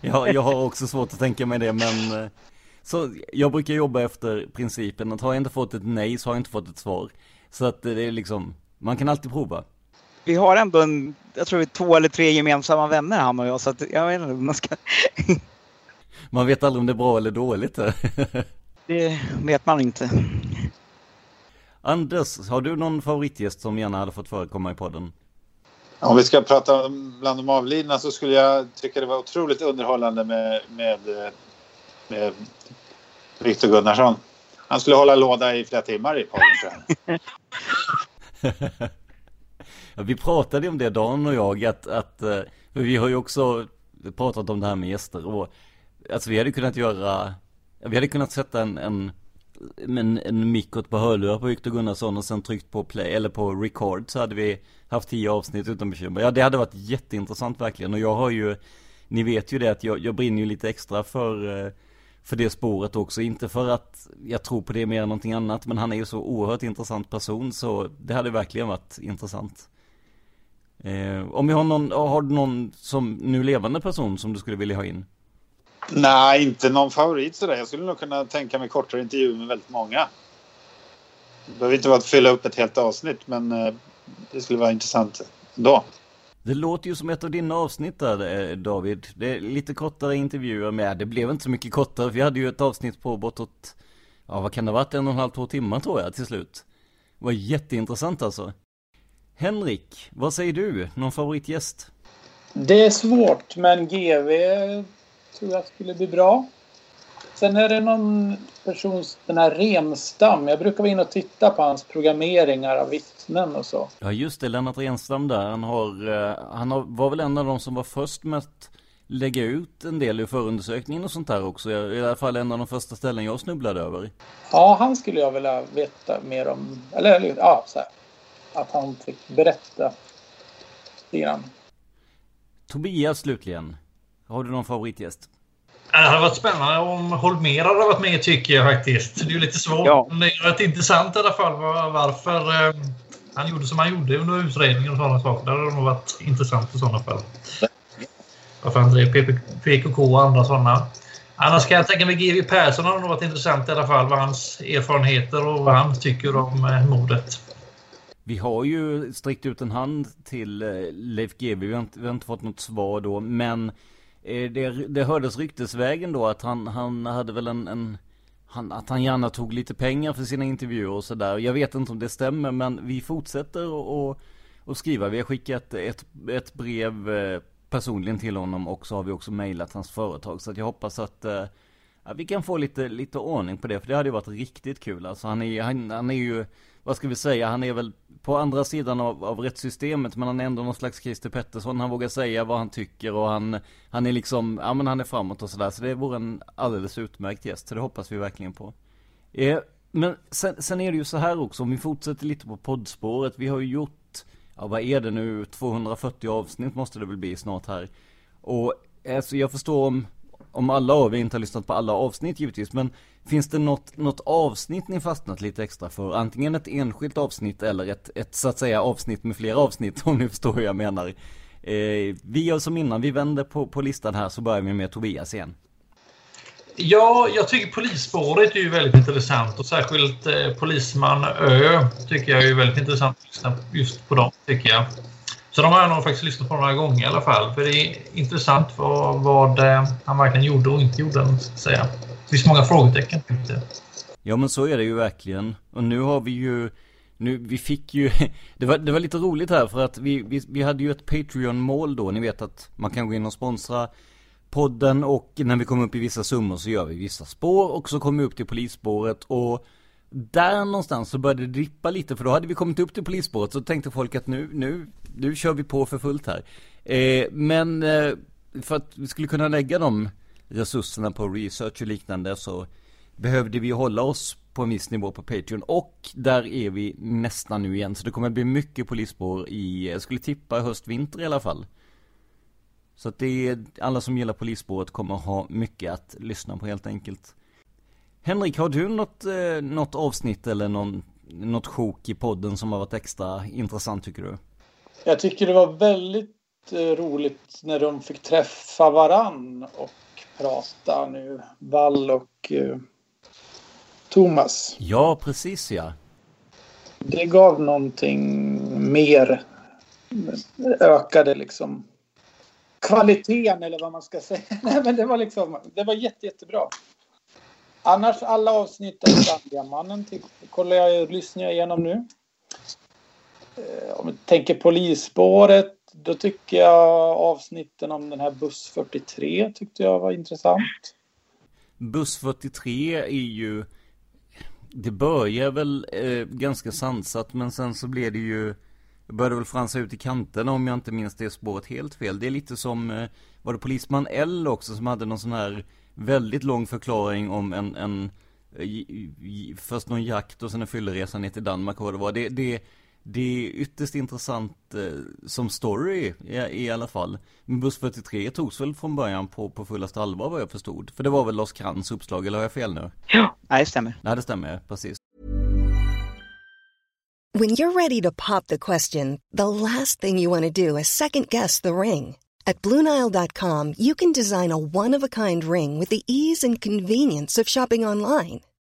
ja, jag har också svårt att tänka mig det men eh, så jag brukar jobba efter principen att har jag inte fått ett nej så har jag inte fått ett svar. Så att det är liksom man kan alltid prova. Vi har ändå en, jag tror två eller tre gemensamma vänner han och jag, så att jag vet inte man ska... man vet aldrig om det är bra eller dåligt. det vet man inte. Anders, har du någon favoritgäst som gärna hade fått förekomma i podden? Om vi ska prata bland de avlidna så skulle jag tycka det var otroligt underhållande med, med, med Viktor Gunnarsson. Han skulle hålla låda i flera timmar i podden tror jag. ja, vi pratade om det Dan och jag att, att eh, för vi har ju också pratat om det här med gäster och alltså vi hade kunnat göra vi hade kunnat sätta en, en en, en ett på hörlurar på Viktor Gunnarsson och sen tryckt på play eller på record så hade vi haft tio avsnitt utan bekymmer. Ja det hade varit jätteintressant verkligen och jag har ju Ni vet ju det att jag, jag brinner ju lite extra för eh, för det spåret också. Inte för att jag tror på det mer än någonting annat, men han är ju så oerhört intressant person så det hade verkligen varit intressant. Eh, om vi har någon, har du någon som nu levande person som du skulle vilja ha in? Nej, inte någon favorit sådär. Jag skulle nog kunna tänka mig kortare intervjuer med väldigt många. Det behöver inte vara att fylla upp ett helt avsnitt, men eh, det skulle vara intressant då. Det låter ju som ett av dina avsnitt där eh, David. Det är lite kortare intervjuer med. Det blev inte så mycket kortare. Vi hade ju ett avsnitt på bortåt, ja vad kan det ha varit, en och en halv, två timmar tror jag till slut. Det var jätteintressant alltså. Henrik, vad säger du? Någon favoritgäst? Det är svårt, men GV tror jag skulle bli bra. Sen är det någon person, den här Renstam. Jag brukar vara inne och titta på hans programmeringar av vittnen och så. Ja just det, Lennart Renstam där. Han, har, eh, han har, var väl en av de som var först med att lägga ut en del ur förundersökningen och sånt där också. I alla fall en av de första ställen jag snubblade över. Ja, han skulle jag vilja veta mer om. Eller ja, så här, Att han fick berätta lite grann. Tobias slutligen. Har du någon favoritgäst? Det hade varit spännande om Holmér hade varit med tycker jag faktiskt. Det är ju lite svårt. Ja. Men det är rätt intressant i alla fall varför eh, han gjorde som han gjorde under utredningen och sådana saker. Det hade nog varit intressant i sådana fall. Varför han drev PKK och andra sådana. Annars kan jag tänka mig GW Persson hade nog varit intressant i alla fall. Vad hans erfarenheter och vad han tycker om eh, mordet. Vi har ju sträckt ut en hand till eh, Leif GW. Vi har inte, vi har inte fått något svar då. Men Eh, det, det hördes ryktesvägen då att han, han hade väl en, en han, att han gärna tog lite pengar för sina intervjuer och sådär. Jag vet inte om det stämmer men vi fortsätter och, och skriva. Vi har skickat ett, ett brev eh, personligen till honom och så har vi också mejlat hans företag. Så att jag hoppas att eh, ja, vi kan få lite, lite ordning på det. För det hade ju varit riktigt kul. Alltså han är, han, han är ju vad ska vi säga, han är väl på andra sidan av, av rättssystemet men han är ändå någon slags Christer Pettersson. Han vågar säga vad han tycker och han, han är liksom, ja men han är framåt och sådär. Så det vore en alldeles utmärkt gäst. Så det hoppas vi verkligen på. Eh, men sen, sen är det ju så här också, om vi fortsätter lite på poddspåret. Vi har ju gjort, ja vad är det nu, 240 avsnitt måste det väl bli snart här. Och alltså jag förstår om om alla av er inte har lyssnat på alla avsnitt givetvis, men finns det något, något avsnitt ni fastnat lite extra för? Antingen ett enskilt avsnitt eller ett, ett så att säga avsnitt med flera avsnitt, om ni förstår hur jag menar. Eh, vi gör som innan, vi vänder på, på listan här så börjar vi med Tobias igen. Ja, jag tycker polisspåret är ju väldigt intressant och särskilt eh, Polisman Ö tycker jag är väldigt intressant att lyssna just på dem, tycker jag. Så de har jag nog faktiskt lyssnat på några gånger i alla fall. För det är intressant vad, vad eh, han verkligen gjorde och inte gjorde, ska säga. Det finns många frågetecken. Ja men så är det ju verkligen. Och nu har vi ju nu, vi fick ju, det var, det var lite roligt här för att vi, vi, vi hade ju ett Patreon-mål då, ni vet att man kan gå in och sponsra podden och när vi kommer upp i vissa summor så gör vi vissa spår och så kommer vi upp till polisspåret och där någonstans så började det dippa lite för då hade vi kommit upp till polisspåret så tänkte folk att nu, nu, nu kör vi på för fullt här. Eh, men eh, för att vi skulle kunna lägga de resurserna på research och liknande så behövde vi hålla oss på en viss nivå på Patreon och där är vi nästan nu igen så det kommer att bli mycket polisspår i, jag skulle tippa höst, vinter i alla fall. Så att det är, alla som gillar polisspåret kommer ha mycket att lyssna på helt enkelt. Henrik, har du något, eh, något avsnitt eller någon, något sjok i podden som har varit extra intressant tycker du? Jag tycker det var väldigt eh, roligt när de fick träffa varann och prata nu, Wall och eh, Thomas. Ja, precis ja. Det gav någonting mer. Ökade liksom kvaliteten eller vad man ska säga. Nej, men det var liksom, det var jätte, jättebra. Annars alla avsnitt av Skandiamannen kollar jag, lyssnar jag igenom nu. Eh, om vi tänker polisspåret, då tycker jag avsnitten om den här buss 43 tyckte jag var intressant. Buss 43 är ju, det börjar väl eh, ganska sansat men sen så blev det ju, började väl fransa ut i kanterna om jag inte minns det spåret helt fel. Det är lite som, eh, var det Polisman L också som hade någon sån här väldigt lång förklaring om en, en eh, först någon jakt och sen en fylleresa ner till Danmark och vad det var. Det, det, det är ytterst intressant eh, som story i, i alla fall. Men Buss 43 togs väl från början på, på fullaste allvar vad jag förstod. För det var väl Lars Krantz uppslag, eller har jag fel nu? Ja, det stämmer. Nej, det stämmer, precis. When you're ready to pop the question, the last thing you want to do is second guess the ring. At Bluenile.com, you can design a one of a kind ring with the ease and convenience of shopping online.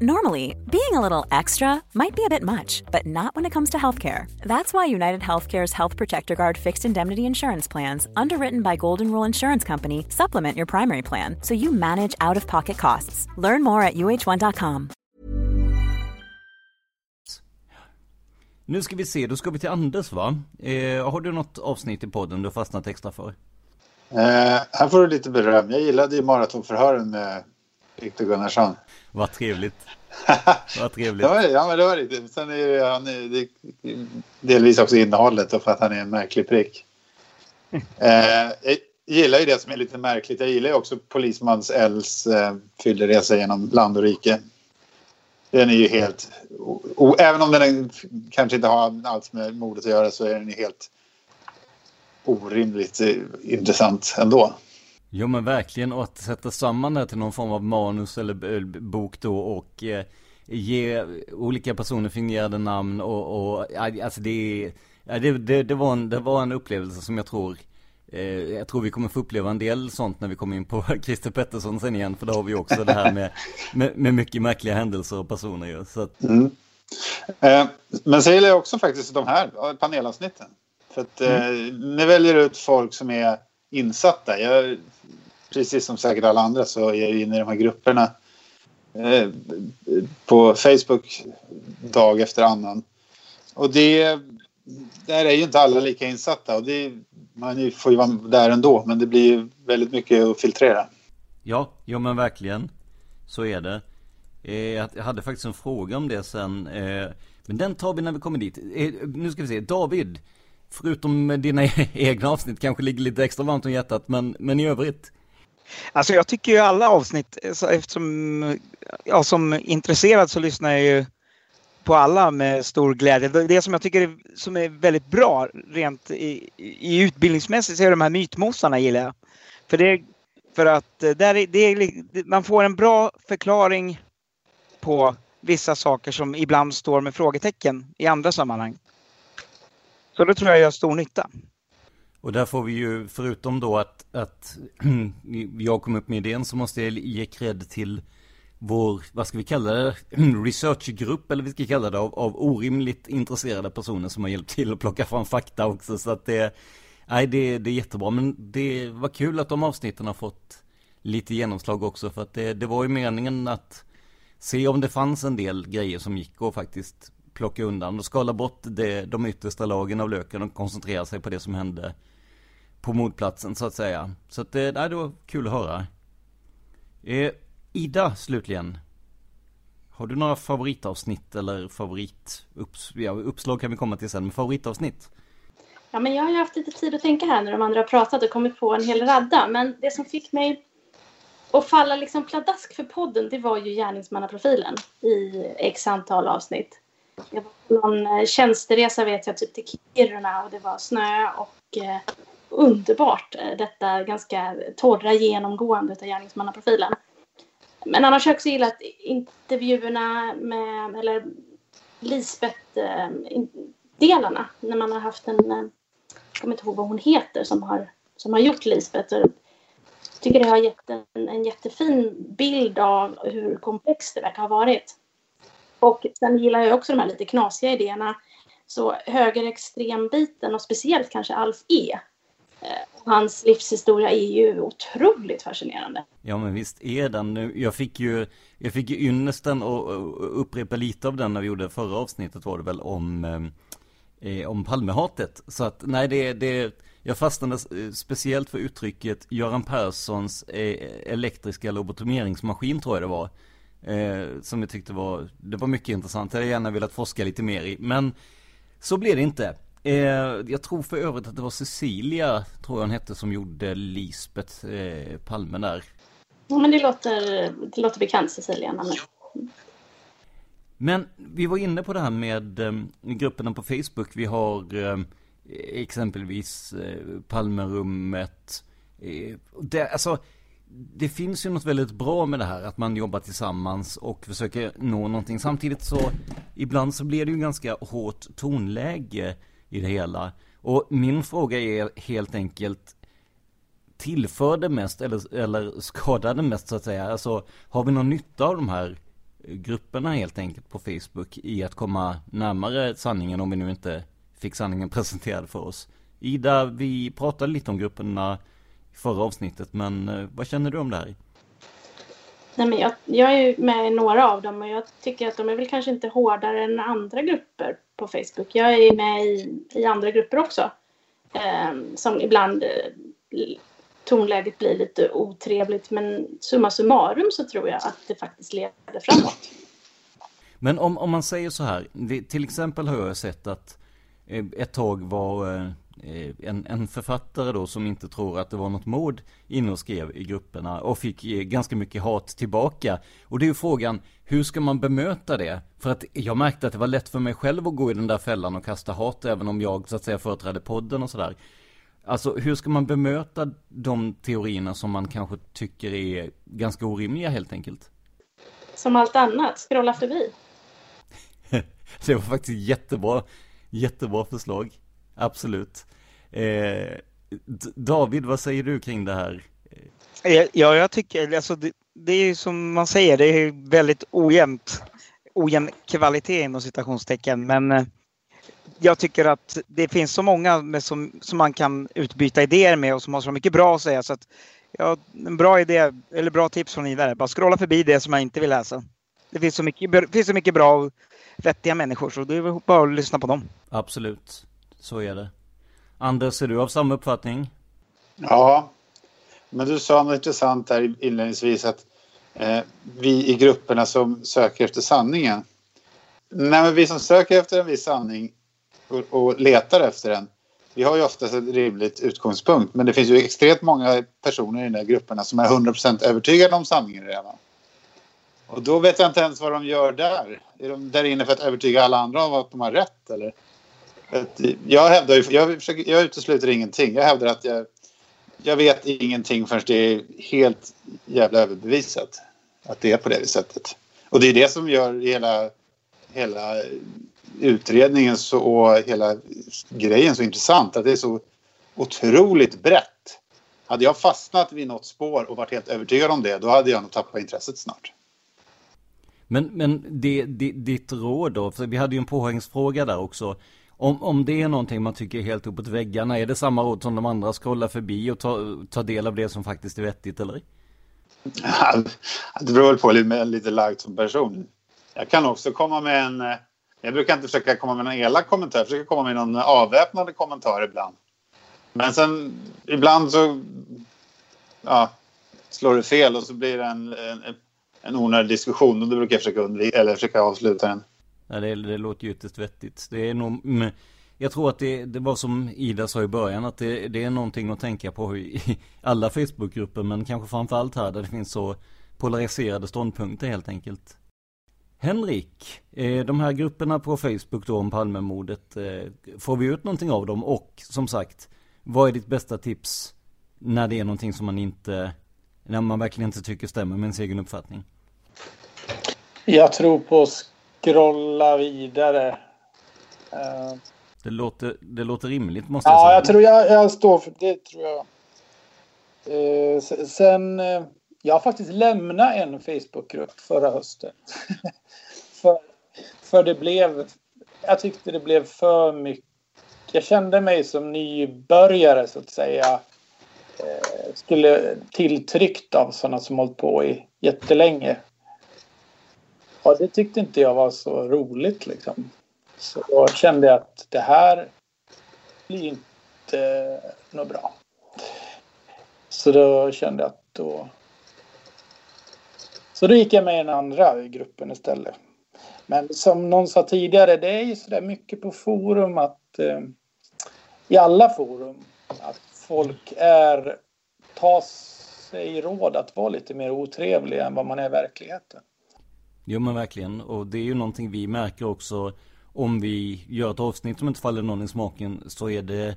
Normally, being a little extra might be a bit much, but not when it comes to healthcare. That's why United Healthcare's Health Protector Guard fixed indemnity insurance plans, underwritten by Golden Rule Insurance Company, supplement your primary plan so you manage out of pocket costs. Learn more at uh1.com. Nu ska vi se, då ska vi till Anders va? Eh, har du något avsnitt i podden du har fastnat extra för? Eh, här får du lite beröm. Jag gillade ju maratonförhören med Viktor Gunnarsson. Vad trevligt. Vad trevligt. det ja, men det var riktigt. Sen är det, han är, det, delvis också innehållet och för att han är en märklig prick. Eh, jag gillar ju det som är lite märkligt. Jag gillar ju också Polismans Els eh, fylleresa genom land och rike. Den är ju helt... O, även om den kanske inte har allt med mordet att göra så är den ju helt orimligt eh, intressant ändå. Jo men verkligen och att sätta samman det till någon form av manus eller bok då och eh, ge olika personer fingerade namn och, och alltså det, det, det, det, var en, det var en upplevelse som jag tror eh, jag tror vi kommer få uppleva en del sånt när vi kommer in på Christer Pettersson sen igen för då har vi också det här med, med, med mycket märkliga händelser och personer ju. Så att... mm. eh, men så gillar jag också faktiskt de här panelavsnitten. För att eh, mm. ni väljer ut folk som är insatta. Jag, precis som säkert alla andra så är jag inne i de här grupperna eh, på Facebook dag efter annan. Och det, där är ju inte alla lika insatta och det, man får ju vara där ändå men det blir ju väldigt mycket att filtrera. Ja, jo men verkligen. Så är det. Eh, jag hade faktiskt en fråga om det sen. Eh, men den tar vi när vi kommer dit. Eh, nu ska vi se, David förutom dina egna avsnitt kanske ligger lite extra varmt om hjärtat, men, men i övrigt? Alltså jag tycker ju alla avsnitt, eftersom jag som intresserad så lyssnar jag ju på alla med stor glädje. Det som jag tycker är, som är väldigt bra rent i, i utbildningsmässigt så är de här mytmosarna gillar jag. För, det, för att eh, där är, det är, man får en bra förklaring på vissa saker som ibland står med frågetecken i andra sammanhang. Så det tror jag gör stor nytta. Och där får vi ju, förutom då att, att jag kom upp med idén så måste jag ge cred till vår, vad ska vi kalla det, researchgrupp eller vi ska kalla det, av, av orimligt intresserade personer som har hjälpt till att plocka fram fakta också. Så att det, nej det, det är jättebra. Men det var kul att de avsnitten har fått lite genomslag också. För att det, det var ju meningen att se om det fanns en del grejer som gick att faktiskt plocka undan och skala bort det, de yttersta lagen av löken och koncentrera sig på det som hände på mordplatsen så att säga. Så att det, nej, det var kul att höra. Eh, Ida slutligen. Har du några favoritavsnitt eller favorituppslag ja, uppslag kan vi komma till sen, men favoritavsnitt? Ja, men jag har ju haft lite tid att tänka här när de andra har pratat och kommit på en hel radda. Men det som fick mig att falla liksom pladask för podden, det var ju gärningsmannaprofilen i x antal avsnitt. Jag var på någon eh, tjänsteresa vet jag, typ till Kiruna och det var snö och eh, underbart eh, detta ganska torra genomgående av gärningsmannaprofilen. Men annars har jag också gillat intervjuerna med, eller Lisbeth-delarna eh, när man har haft en, eh, jag kommer inte ihåg vad hon heter som har, som har gjort Lisbeth. Jag tycker det har gett en, en jättefin bild av hur komplext det verkar ha varit. Och sen gillar jag också de här lite knasiga idéerna. Så högerextrembiten och speciellt kanske Alf E. Eh, hans livshistoria är ju otroligt fascinerande. Ja men visst är den. Jag fick ju, jag fick ju ynnesten att upprepa lite av den när vi gjorde förra avsnittet var det väl om, eh, eh om Palmehatet. Så att nej det, det jag fastnade eh, speciellt för uttrycket Göran Perssons eh, elektriska lobotomeringsmaskin tror jag det var. Eh, som jag tyckte var, det var mycket intressant. Jag hade gärna velat forska lite mer i. Men så blev det inte. Eh, jag tror för övrigt att det var Cecilia, tror jag hon hette, som gjorde Lisbeth eh, Palme där. Ja, men det låter, det låter bekant, Cecilia. Namnet. Men vi var inne på det här med eh, grupperna på Facebook. Vi har eh, exempelvis eh, Palmerummet. Eh, det, alltså, det finns ju något väldigt bra med det här, att man jobbar tillsammans och försöker nå någonting. Samtidigt så, ibland så blir det ju ganska hårt tonläge i det hela. Och min fråga är helt enkelt, tillför det mest eller, eller skadar det mest så att säga? Alltså, har vi någon nytta av de här grupperna helt enkelt på Facebook i att komma närmare sanningen om vi nu inte fick sanningen presenterad för oss? Ida, vi pratade lite om grupperna förra avsnittet, men eh, vad känner du om det här? Nej, men jag, jag är med i några av dem och jag tycker att de är väl kanske inte hårdare än andra grupper på Facebook. Jag är med i, i andra grupper också. Eh, som ibland eh, tonläget blir lite otrevligt men summa summarum så tror jag att det faktiskt leder framåt. Men om, om man säger så här, till exempel har jag sett att eh, ett tag var Eh, en, en författare då som inte tror att det var något mord inne och skrev i grupperna och fick ganska mycket hat tillbaka. Och det är ju frågan, hur ska man bemöta det? För att jag märkte att det var lätt för mig själv att gå i den där fällan och kasta hat även om jag så att säga företrädde podden och sådär. Alltså hur ska man bemöta de teorierna som man kanske tycker är ganska orimliga helt enkelt? Som allt annat, scrolla förbi. det var faktiskt jättebra, jättebra förslag. Absolut. Eh, David, vad säger du kring det här? Ja, jag tycker alltså det, det är som man säger, det är väldigt ojämnt. Ojämn kvalitet inom citationstecken, men eh, jag tycker att det finns så många med som, som man kan utbyta idéer med och som har så mycket bra att säga. Så att, ja, en bra idé, eller bra tips från Ida bara scrolla förbi det som man inte vill läsa. Det finns så mycket, finns så mycket bra och vettiga människor så det är bara att lyssna på dem. Absolut, så är det. Anders, är du av samma uppfattning? Ja, men du sa något intressant där inledningsvis att eh, vi i grupperna som söker efter sanningen. Nej, men vi som söker efter en viss sanning och, och letar efter den, vi har ju oftast ett rimligt utgångspunkt men det finns ju extremt många personer i de där grupperna som är 100% övertygade om sanningen redan. Och då vet jag inte ens vad de gör där. Är de där inne för att övertyga alla andra om att de har rätt eller? Eh, jag hävdar ju, jag, försöker, jag utesluter ingenting. Jag hävdar att jag, jag vet ingenting förrän det är helt jävla överbevisat. Att det är på det sättet. Och det är det som gör hela, hela utredningen så, och hela grejen så intressant. Att det är så otroligt brett. Hade jag fastnat vid något spår och varit helt övertygad om det, då hade jag nog tappat intresset snart. Men, men det, det, ditt råd då, för vi hade ju en påhängsfråga där också. Om, om det är någonting man tycker är helt uppåt väggarna, är det samma råd som de andra? scrollar förbi och tar ta del av det som faktiskt är vettigt, eller? det beror väl på lite, lite lagd som person. Jag kan också komma med en... Eh, jag brukar inte försöka komma med någon elak kommentar. Jag försöker komma med någon avväpnande kommentar ibland. Men sen ibland så ja, slår det fel och så blir det en, en, en onödig diskussion. Och då brukar jag försöka, undvika, eller försöka avsluta den. Ja, det, det låter ju ytterst vettigt. Det är nog, mm, jag tror att det, det var som Ida sa i början, att det, det är någonting att tänka på i alla Facebookgrupper, men kanske framförallt här där det finns så polariserade ståndpunkter helt enkelt. Henrik, eh, de här grupperna på Facebook då om Palmemordet, eh, får vi ut någonting av dem? Och som sagt, vad är ditt bästa tips när det är någonting som man inte, när man verkligen inte tycker stämmer med ens egen uppfattning? Jag tror på scrolla vidare. Uh, det, låter, det låter rimligt måste jag säga. Ja, jag tror jag, jag står för det. tror jag. Uh, sen, uh, jag har faktiskt lämnat en Facebookgrupp förra hösten. för, För det blev... Jag tyckte det blev för mycket. Jag kände mig som nybörjare så att säga. Eh, skulle tilltryckt av sådana som hållit på i jättelänge. Ja, det tyckte inte jag var så roligt liksom. Så då kände jag att det här blir inte något bra. Så då kände jag att då... Så då gick jag med i den andra gruppen istället. Men som någon sa tidigare, det är ju sådär mycket på forum att eh, i alla forum att folk är tar sig råd att vara lite mer otrevliga än vad man är i verkligheten. Jo men verkligen, och det är ju någonting vi märker också om vi gör ett avsnitt som inte faller någon i smaken så är det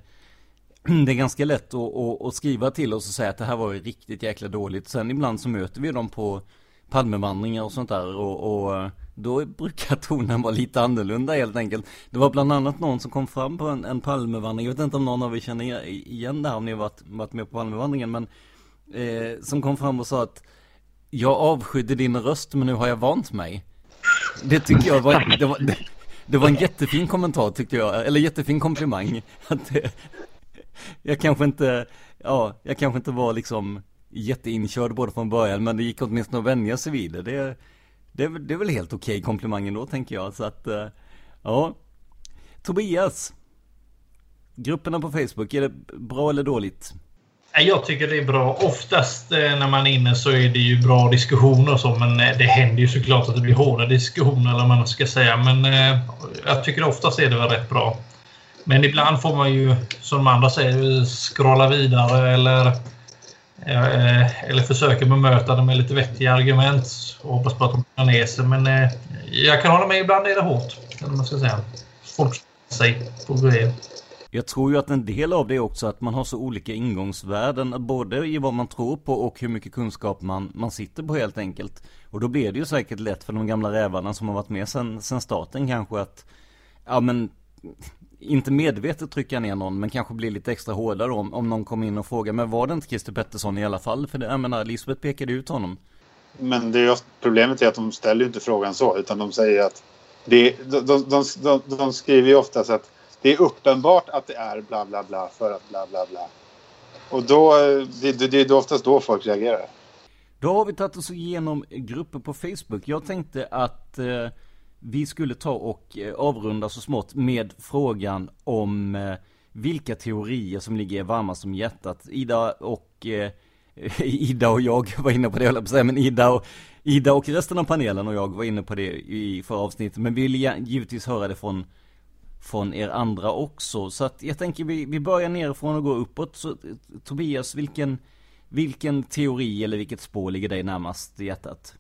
det är ganska lätt att, att, att, skriva till oss och säga att det här var riktigt jäkla dåligt. Sen ibland så möter vi dem på Palmevandringar och sånt där och, och då brukar tonen vara lite annorlunda helt enkelt. Det var bland annat någon som kom fram på en, en Palmevandring. Jag vet inte om någon av er känner igen det här om ni har varit, varit med på Palmevandringen. Men eh, som kom fram och sa att jag avskydde din röst men nu har jag vant mig. Det tycker jag var, det var, det, det var en jättefin kommentar tyckte jag, eller jättefin komplimang. Att jag kanske inte, ja, jag kanske inte var liksom jätteinkörd både från början men det gick åtminstone att vänja sig vid det. Det, det, det är väl helt okej okay, komplimangen då tänker jag. Så att, eh, ja. Tobias. Grupperna på Facebook, är det bra eller dåligt? Jag tycker det är bra. Oftast eh, när man är inne så är det ju bra diskussioner och så, men eh, det händer ju såklart att det blir hårda diskussioner eller vad man ska säga. Men eh, jag tycker oftast är det väl rätt bra. Men ibland får man ju, som de andra säger, scrolla vidare eller, eller försöka bemöta dem med lite vettiga argument och hoppas på att de kan ner sig. Men jag kan hålla med, ibland är det hårt. Eller man ska säga. Folk sig på grejer. Jag tror ju att en del av det är också att man har så olika ingångsvärden både i vad man tror på och hur mycket kunskap man, man sitter på helt enkelt. Och då blir det ju säkert lätt för de gamla rävarna som har varit med sen, sen starten kanske att ja men inte medvetet trycka ner någon men kanske bli lite extra hårdare om, om någon kommer in och frågar men var det inte Christer Pettersson i alla fall? För det, jag menar Lisbeth pekade ut honom. Men det är problemet är att de ställer inte frågan så utan de säger att det, de, de, de, de skriver ju oftast att det är uppenbart att det är bla bla bla för att bla bla bla. Och då, det, det är oftast då folk reagerar. Då har vi tagit oss igenom grupper på Facebook. Jag tänkte att eh, vi skulle ta och eh, avrunda så smått med frågan om eh, vilka teorier som ligger varmast om hjärtat. Ida och eh, Ida och jag var inne på det, jag säga, men Ida och, Ida och resten av panelen och jag var inne på det i förra avsnittet. Men vi vill givetvis höra det från, från er andra också. Så att jag tänker vi, vi börjar nerifrån och går uppåt. Så Tobias, vilken, vilken teori eller vilket spår ligger dig närmast i hjärtat?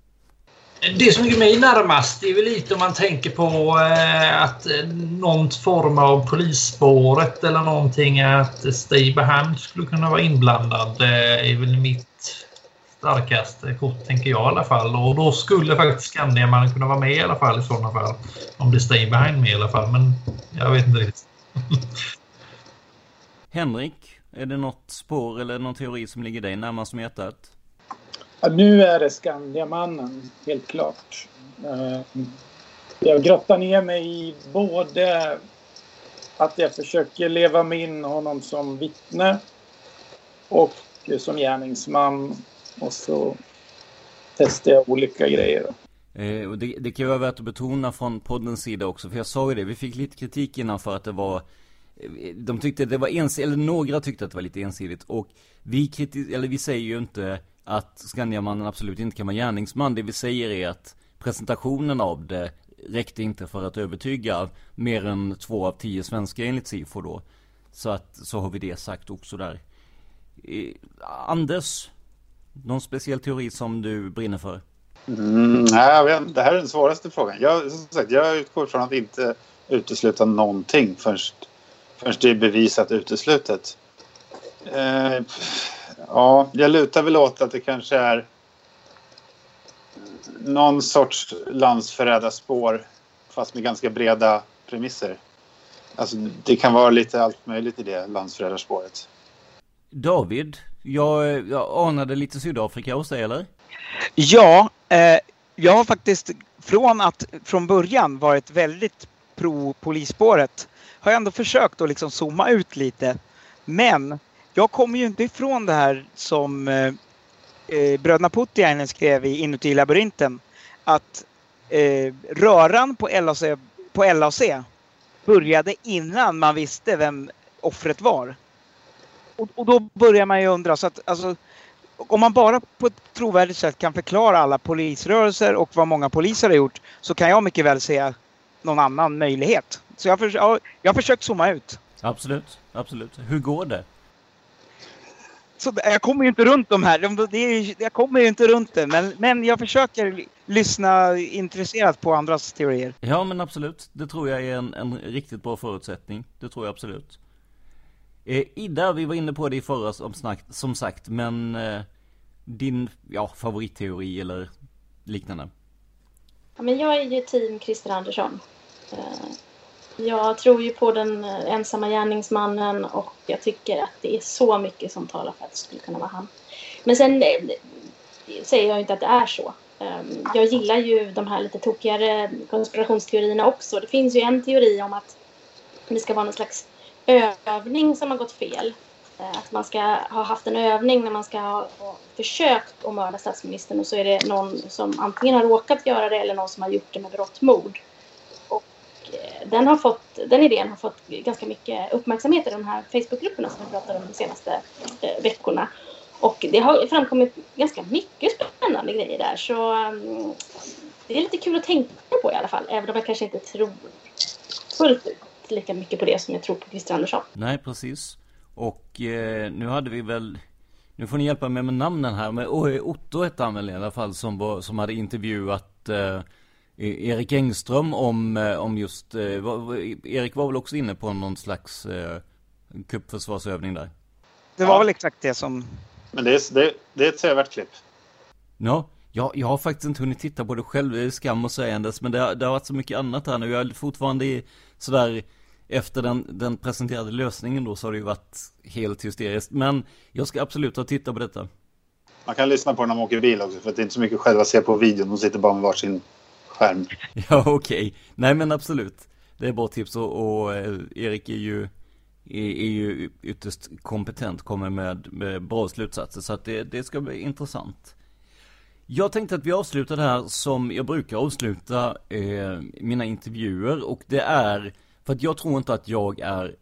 Det som ligger mig närmast är väl lite om man tänker på eh, att eh, någon form av polisspåret eller någonting att Steve Baham skulle kunna vara inblandad eh, är väl mitt starkaste kort tänker jag i alla fall. Och då skulle faktiskt Skandiamannen kunna vara med i alla fall i sådana fall. Om det Steve Baham med i alla fall, men jag vet inte riktigt. Henrik, är det något spår eller någon teori som ligger dig närmast om hjärtat? Ja, nu är det Skandiamannen, helt klart. Eh, jag grottar ner mig i både att jag försöker leva mig in honom som vittne och som gärningsman. Och så testar jag olika grejer. Eh, och det, det kan ju vara värt att betona från poddens sida också, för jag sa ju det, vi fick lite kritik innan för att det var eh, de tyckte det var ensidigt, eller några tyckte att det var lite ensidigt och vi kritis eller vi säger ju inte att Skandiamannen absolut inte kan vara gärningsman. Det vi säger är att presentationen av det räckte inte för att övertyga mer än två av tio svenskar enligt SIFO då. Så att, så har vi det sagt också där. Eh, Anders, någon speciell teori som du brinner för? Mm, nej, jag vet, det här är den svåraste frågan. Jag, som sagt, jag utgår från att inte utesluta någonting förrän, förrän det är bevisat uteslutet. Eh, Ja, jag lutar väl åt att det kanske är någon sorts landsförrädarspår fast med ganska breda premisser. Alltså, det kan vara lite allt möjligt i det landsförrädarspåret. David, jag, jag anade lite Sydafrika hos dig eller? Ja, eh, jag har faktiskt från att från början varit väldigt pro polisspåret har jag ändå försökt att liksom zooma ut lite. Men jag kommer ju inte ifrån det här som eh, eh bröderna Puttiainen skrev i Inuti labyrinten. Att eh, röran på LAC, på LAC började innan man visste vem offret var. Och, och då börjar man ju undra. Så att, alltså, om man bara på ett trovärdigt sätt kan förklara alla polisrörelser och vad många poliser har gjort så kan jag mycket väl se någon annan möjlighet. Så jag, för, jag har försökt zooma ut. Absolut, absolut. Hur går det? Så jag kommer ju inte runt de här. Det är, jag kommer ju inte runt det. Men, men jag försöker lyssna intresserat på andras teorier. Ja men absolut. Det tror jag är en, en riktigt bra förutsättning. Det tror jag absolut. Eh, Ida, vi var inne på det i förra som, snack, som sagt. Men eh, din ja, favoritteori eller liknande? Ja, men jag är ju team Christer Andersson. Eh, jag tror ju på den eh, ensamma gärningsmannen och jag tycker att det är så mycket som talar för att det skulle kunna vara han. Men sen eh, säger jag inte att det är så. Ehm, jag gillar ju de här lite tokigare konspirationsteorierna också. Det finns ju en teori om att det ska vara någon slags övning som har gått fel. Eh, att man ska ha haft en övning när man ska ha försökt att mörda statsministern och så är det någon som antingen har råkat göra det eller någon som har gjort det med berått mod. Och eh, den, har fått, den idén har fått ganska mycket uppmärksamhet i de här Facebookgrupperna som vi pratade om de senaste eh, veckorna. Och det har framkommit ganska mycket spännande grejer där. Så mm, det är lite kul att tänka på i alla fall. Även om jag kanske inte tror fullt ut lika mycket på det som jag tror på Christer Andersson. Nej, precis. Och eh, nu hade vi väl nu får ni hjälpa mig med namnen här, men Otto hette han väl i alla fall som, var, som hade intervjuat eh, E- Erik Engström om, eh, om just, eh, Erik var väl också inne på någon slags eh, kuppförsvarsövning där? Det var ja. väl exakt det som... Men det är, det, det är ett sevärt klipp. Ja, jag, jag har faktiskt inte hunnit titta på det själv, det är skam och sägandes, men det, det har varit så mycket annat här nu. Jag är fortfarande sådär, efter den, den presenterade lösningen då så har det ju varit helt hysteriskt. Men jag ska absolut ha titta på detta. Man kan lyssna på när man åker bil också, för det är inte så mycket själva se på videon. De sitter bara med varsin skärm. Ja, okej. Okay. Nej, men absolut. Det är bra tips och, och eh, Erik är ju, är, är, ju ytterst kompetent, kommer med, med bra slutsatser. Så att det, det ska bli intressant. Jag tänkte att vi avslutar det här som jag brukar avsluta eh, mina intervjuer och det är för att jag tror inte att jag är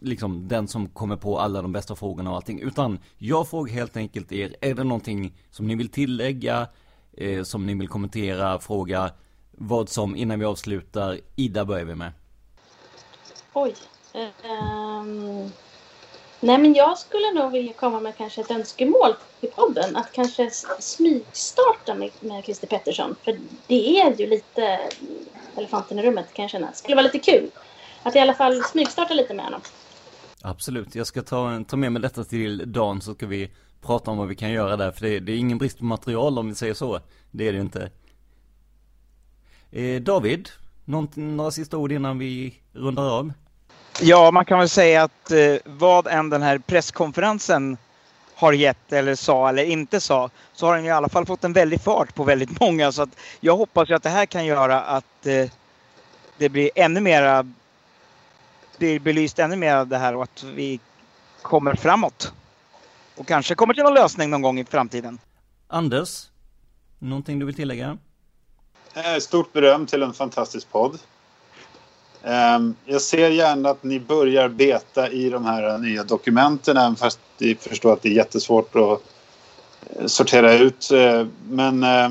liksom den som kommer på alla de bästa frågorna och allting utan jag frågar helt enkelt er, är det någonting som ni vill tillägga? eh, som ni vill kommentera, fråga vad som, innan vi avslutar, Ida börjar vi med. Oj. Um, nej men jag skulle nog vilja komma med kanske ett önskemål till podden. Att kanske smygstarta med, med Christer Pettersson. För det är ju lite elefanten i rummet kan jag känna. Det skulle vara lite kul. Att i alla fall smygstarta lite med honom. Absolut, jag ska ta, ta med mig detta till Dan så ska vi prata om vad vi kan göra där. För det, det är ingen brist på material om vi säger så. Det är det inte. Eh, David, några sista ord innan vi rundar av? Ja, man kan väl säga att eh, vad än den här presskonferensen har gett eller sa eller inte sa så har den i alla fall fått en väldig fart på väldigt många. Så att jag hoppas ju att det här kan göra att eh, det blir ännu mera blir belyst ännu mer av det här och att vi kommer framåt. Och kanske kommer till någon lösning någon gång i framtiden. Anders, någonting du vill tillägga? Eh, stort beröm till en fantastisk podd. Ehm, jag ser gärna att ni börjar beta i de här nya dokumenten även fast ni förstår att det är jättesvårt att eh, sortera ut. Eh, men eh,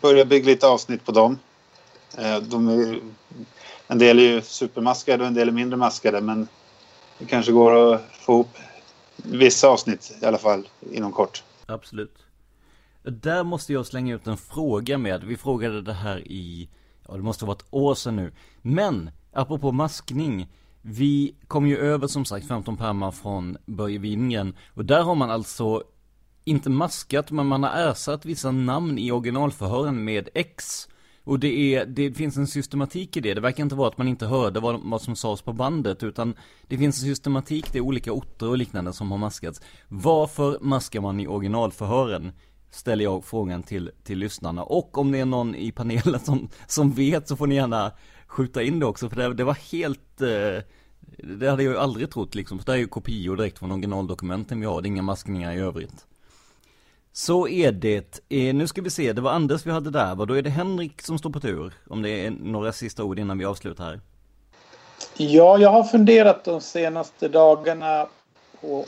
börja bygga lite avsnitt på dem. De är, en del är ju supermaskade och en del är mindre maskade men det kanske går att få ihop vissa avsnitt i alla fall inom kort. Absolut. Där måste jag slänga ut en fråga med. Vi frågade det här i, ja det måste vara ett år sedan nu. Men, apropå maskning. Vi kom ju över som sagt 15 pärmar från Börje Wingren. Och där har man alltså inte maskat, men man har ersatt vissa namn i originalförhören med X. Och det, är, det finns en systematik i det. Det verkar inte vara att man inte hörde vad, vad som sades på bandet. Utan det finns en systematik, det är olika orter och liknande som har maskats. Varför maskar man i originalförhören? Ställer jag frågan till, till lyssnarna. Och om det är någon i panelen som, som vet så får ni gärna skjuta in det också. För det, det var helt, eh, det hade jag ju aldrig trott liksom. För det är ju kopior direkt från originaldokumenten vi har, det är inga maskningar i övrigt. Så är det. Eh, nu ska vi se, det var Anders vi hade där. Då är det Henrik som står på tur? Om det är några sista ord innan vi avslutar här. Ja, jag har funderat de senaste dagarna på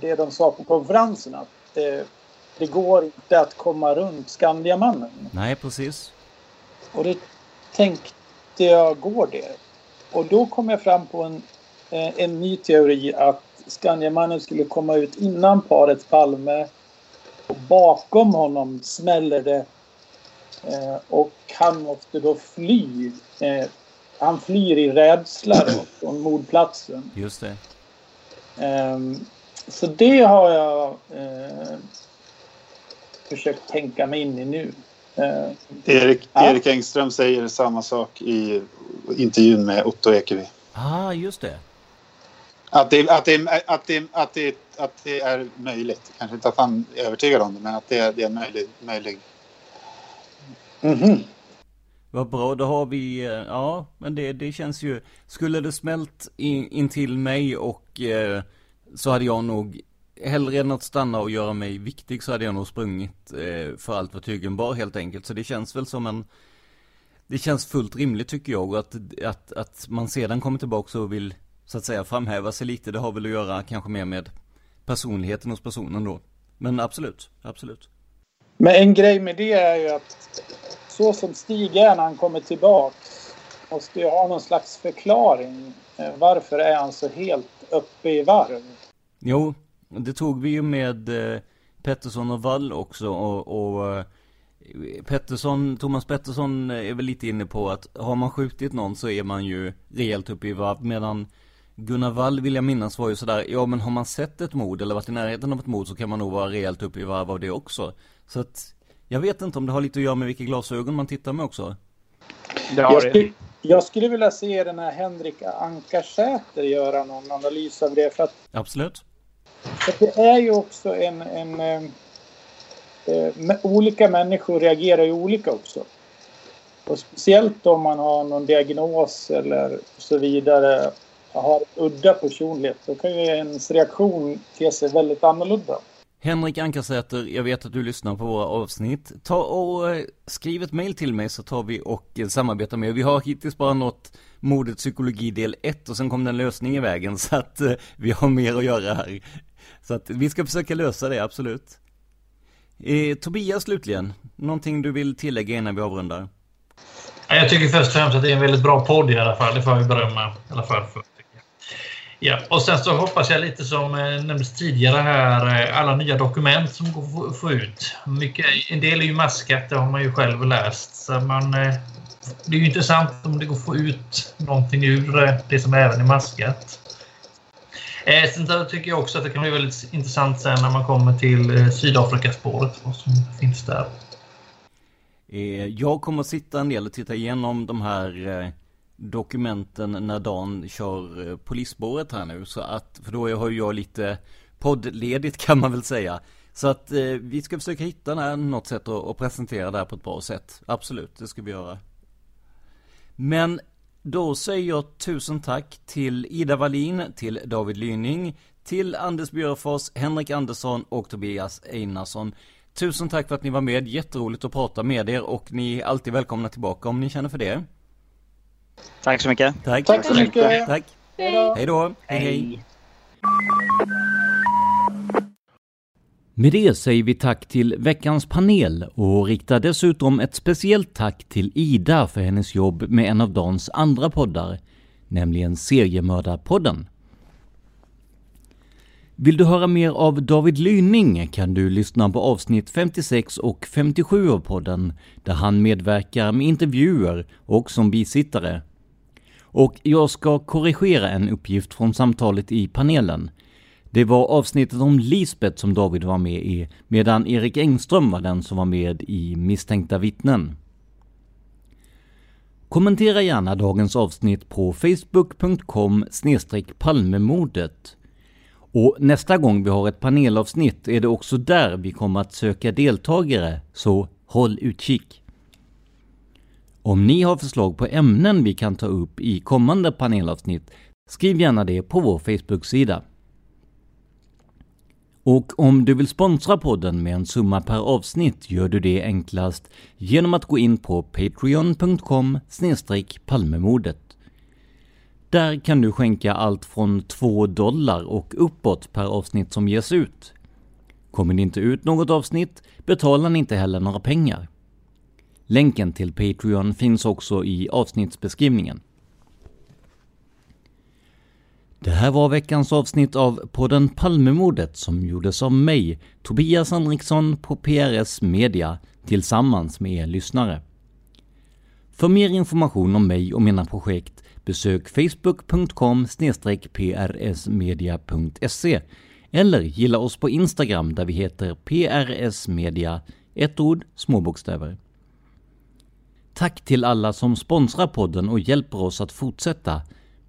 det de sa på konferenserna. Eh, det, går inte att komma runt Skandiamannen. Nej, precis. Och det tänkte jag, går det? Och då kom jag fram på en, eh, en ny teori att Skandiamannen skulle komma ut innan paret Palme. Och bakom honom smäller det. Eh, och han måste då fly. Eh, han flyr i rädsla då, från mordplatsen. Just det. Um, så det har jag försökt tänka mig in i nu. Uh, Erik, ja. Erik Engström säger samma sak i intervjun med Otto Ekeby. Ah, just det. Att det, att, det, att, det, att, det, att det är möjligt. Kanske inte att han är övertygad om det, men att det, det är möjlig, möjlig. Mm -hmm. Vad bra, då har vi, eh, ja, men det, det känns ju, skulle det smält in, in till mig och eh, så hade jag nog hellre än att stanna och göra mig viktig så hade jag nog sprungit eh, för allt vad tygen bar helt enkelt. Så det känns väl som en, det känns fullt rimligt tycker jag och att, att, att man sedan kommer tillbaka och vill så att säga framhäva sig lite, det har väl att göra kanske mer med personligheten hos personen då. Men absolut, absolut. Men en grej med det är ju att så som Stig är när han kommer tillbaka måste ju ha någon slags förklaring. Varför är han så helt uppe i varv? Jo, det tog vi ju med eh, Pettersson och Wall också och, och eh, Pettersson, Thomas Pettersson är väl lite inne på att har man skjutit någon så är man ju rejält uppe i varv medan Gunnar Wall vill jag minnas var ju sådär, ja men har man sett ett mord eller varit i närheten av ett mord så kan man nog vara rejält uppe i varv av det också. Så att jag vet inte om det har lite att göra med vilka glasögon man tittar med också. Jag, skulle, jag skulle vilja se den här Henrik Ankarsäter göra någon analys av det. För att, Absolut. Det är ju också en... en eh, eh olika människor reagerar ju olika också. Och speciellt om man har någon diagnos eller så vidare. Har udda personlighet. Då kan ju ens reaktion te sig väldigt annorlunda. Henrik Ankarsäter, jag vet att du lyssnar på våra avsnitt. Ta och eh, skriv ett mail till mig så tar vi och eh, samarbetar med. Vi har hittills bara nått mordet psykologi del 1 och sen kom det en lösning i vägen så att vi har mer att göra här. Så att vi ska försöka lösa det, absolut. Eh, Tobias slutligen, någonting du vill tillägga innan vi avrundar? Jag tycker först och främst att det är en väldigt bra podd i alla fall. Det får vi berömma. I alla fall för. Ja, och sen så hoppas jag lite som eh, nämndes tidigare här, eh, alla nya dokument som går att få ut. Mycket, en del är ju maskat, det har man ju själv läst. Så man, eh, det är ju intressant om det går att få ut någonting ur det som även är maskat. Eh, sen tycker jag också att det kan bli väldigt intressant sen när man kommer till eh, Sydafrikaspåret, vad som finns där. Eh, jag kommer att sitta en del och titta igenom de här dokumenten när Dan kör polisspåret här nu. Så att, för då har jag lite poddledigt kan man väl säga. Så att eh, vi ska försöka hitta här, något sätt att, att presentera det här på ett bra sätt. Absolut, det ska vi göra. Men då säger jag tusen tack till Ida Wallin, till David Lyning, till Anders Björfors, Henrik Andersson och Tobias Einarsson. Tusen tack för att ni var med, jätteroligt att prata med er och ni är alltid välkomna tillbaka om ni känner för det. Tack så mycket. Tack. Tack så mycket. Tack. Hej Hej då. Hej, hej. Med det säger vi tack till veckans panel och riktar dessutom ett speciellt tack till Ida för hennes jobb med en av Dans andra poddar, nämligen Seriemördarpodden. Vill du höra mer av David Lyning kan du lyssna på avsnitt 56 och 57 av podden, där han medverkar med intervjuer och som bisittare. Och jag ska korrigera en uppgift från samtalet i panelen. Det var avsnittet om Lisbeth som David var med i, medan Erik Engström var den som var med i Misstänkta vittnen. Kommentera gärna dagens avsnitt på facebook.com palmemordet. Och nästa gång vi har ett panelavsnitt är det också där vi kommer att söka deltagare, så håll utkik. Om ni har förslag på ämnen vi kan ta upp i kommande panelavsnitt, skriv gärna det på vår Facebook-sida. Och om du vill sponsra podden med en summa per avsnitt gör du det enklast genom att gå in på patreon.com palmemordet. Där kan du skänka allt från 2 dollar och uppåt per avsnitt som ges ut. Kommer det inte ut något avsnitt betalar ni inte heller några pengar. Länken till Patreon finns också i avsnittsbeskrivningen. Det här var veckans avsnitt av podden Palmemordet som gjordes av mig, Tobias Henriksson på PRS Media, tillsammans med er lyssnare. För mer information om mig och mina projekt besök facebook.com prsmedia.se eller gilla oss på Instagram där vi heter prsmedia, ett ord, små bokstäver. Tack till alla som sponsrar podden och hjälper oss att fortsätta.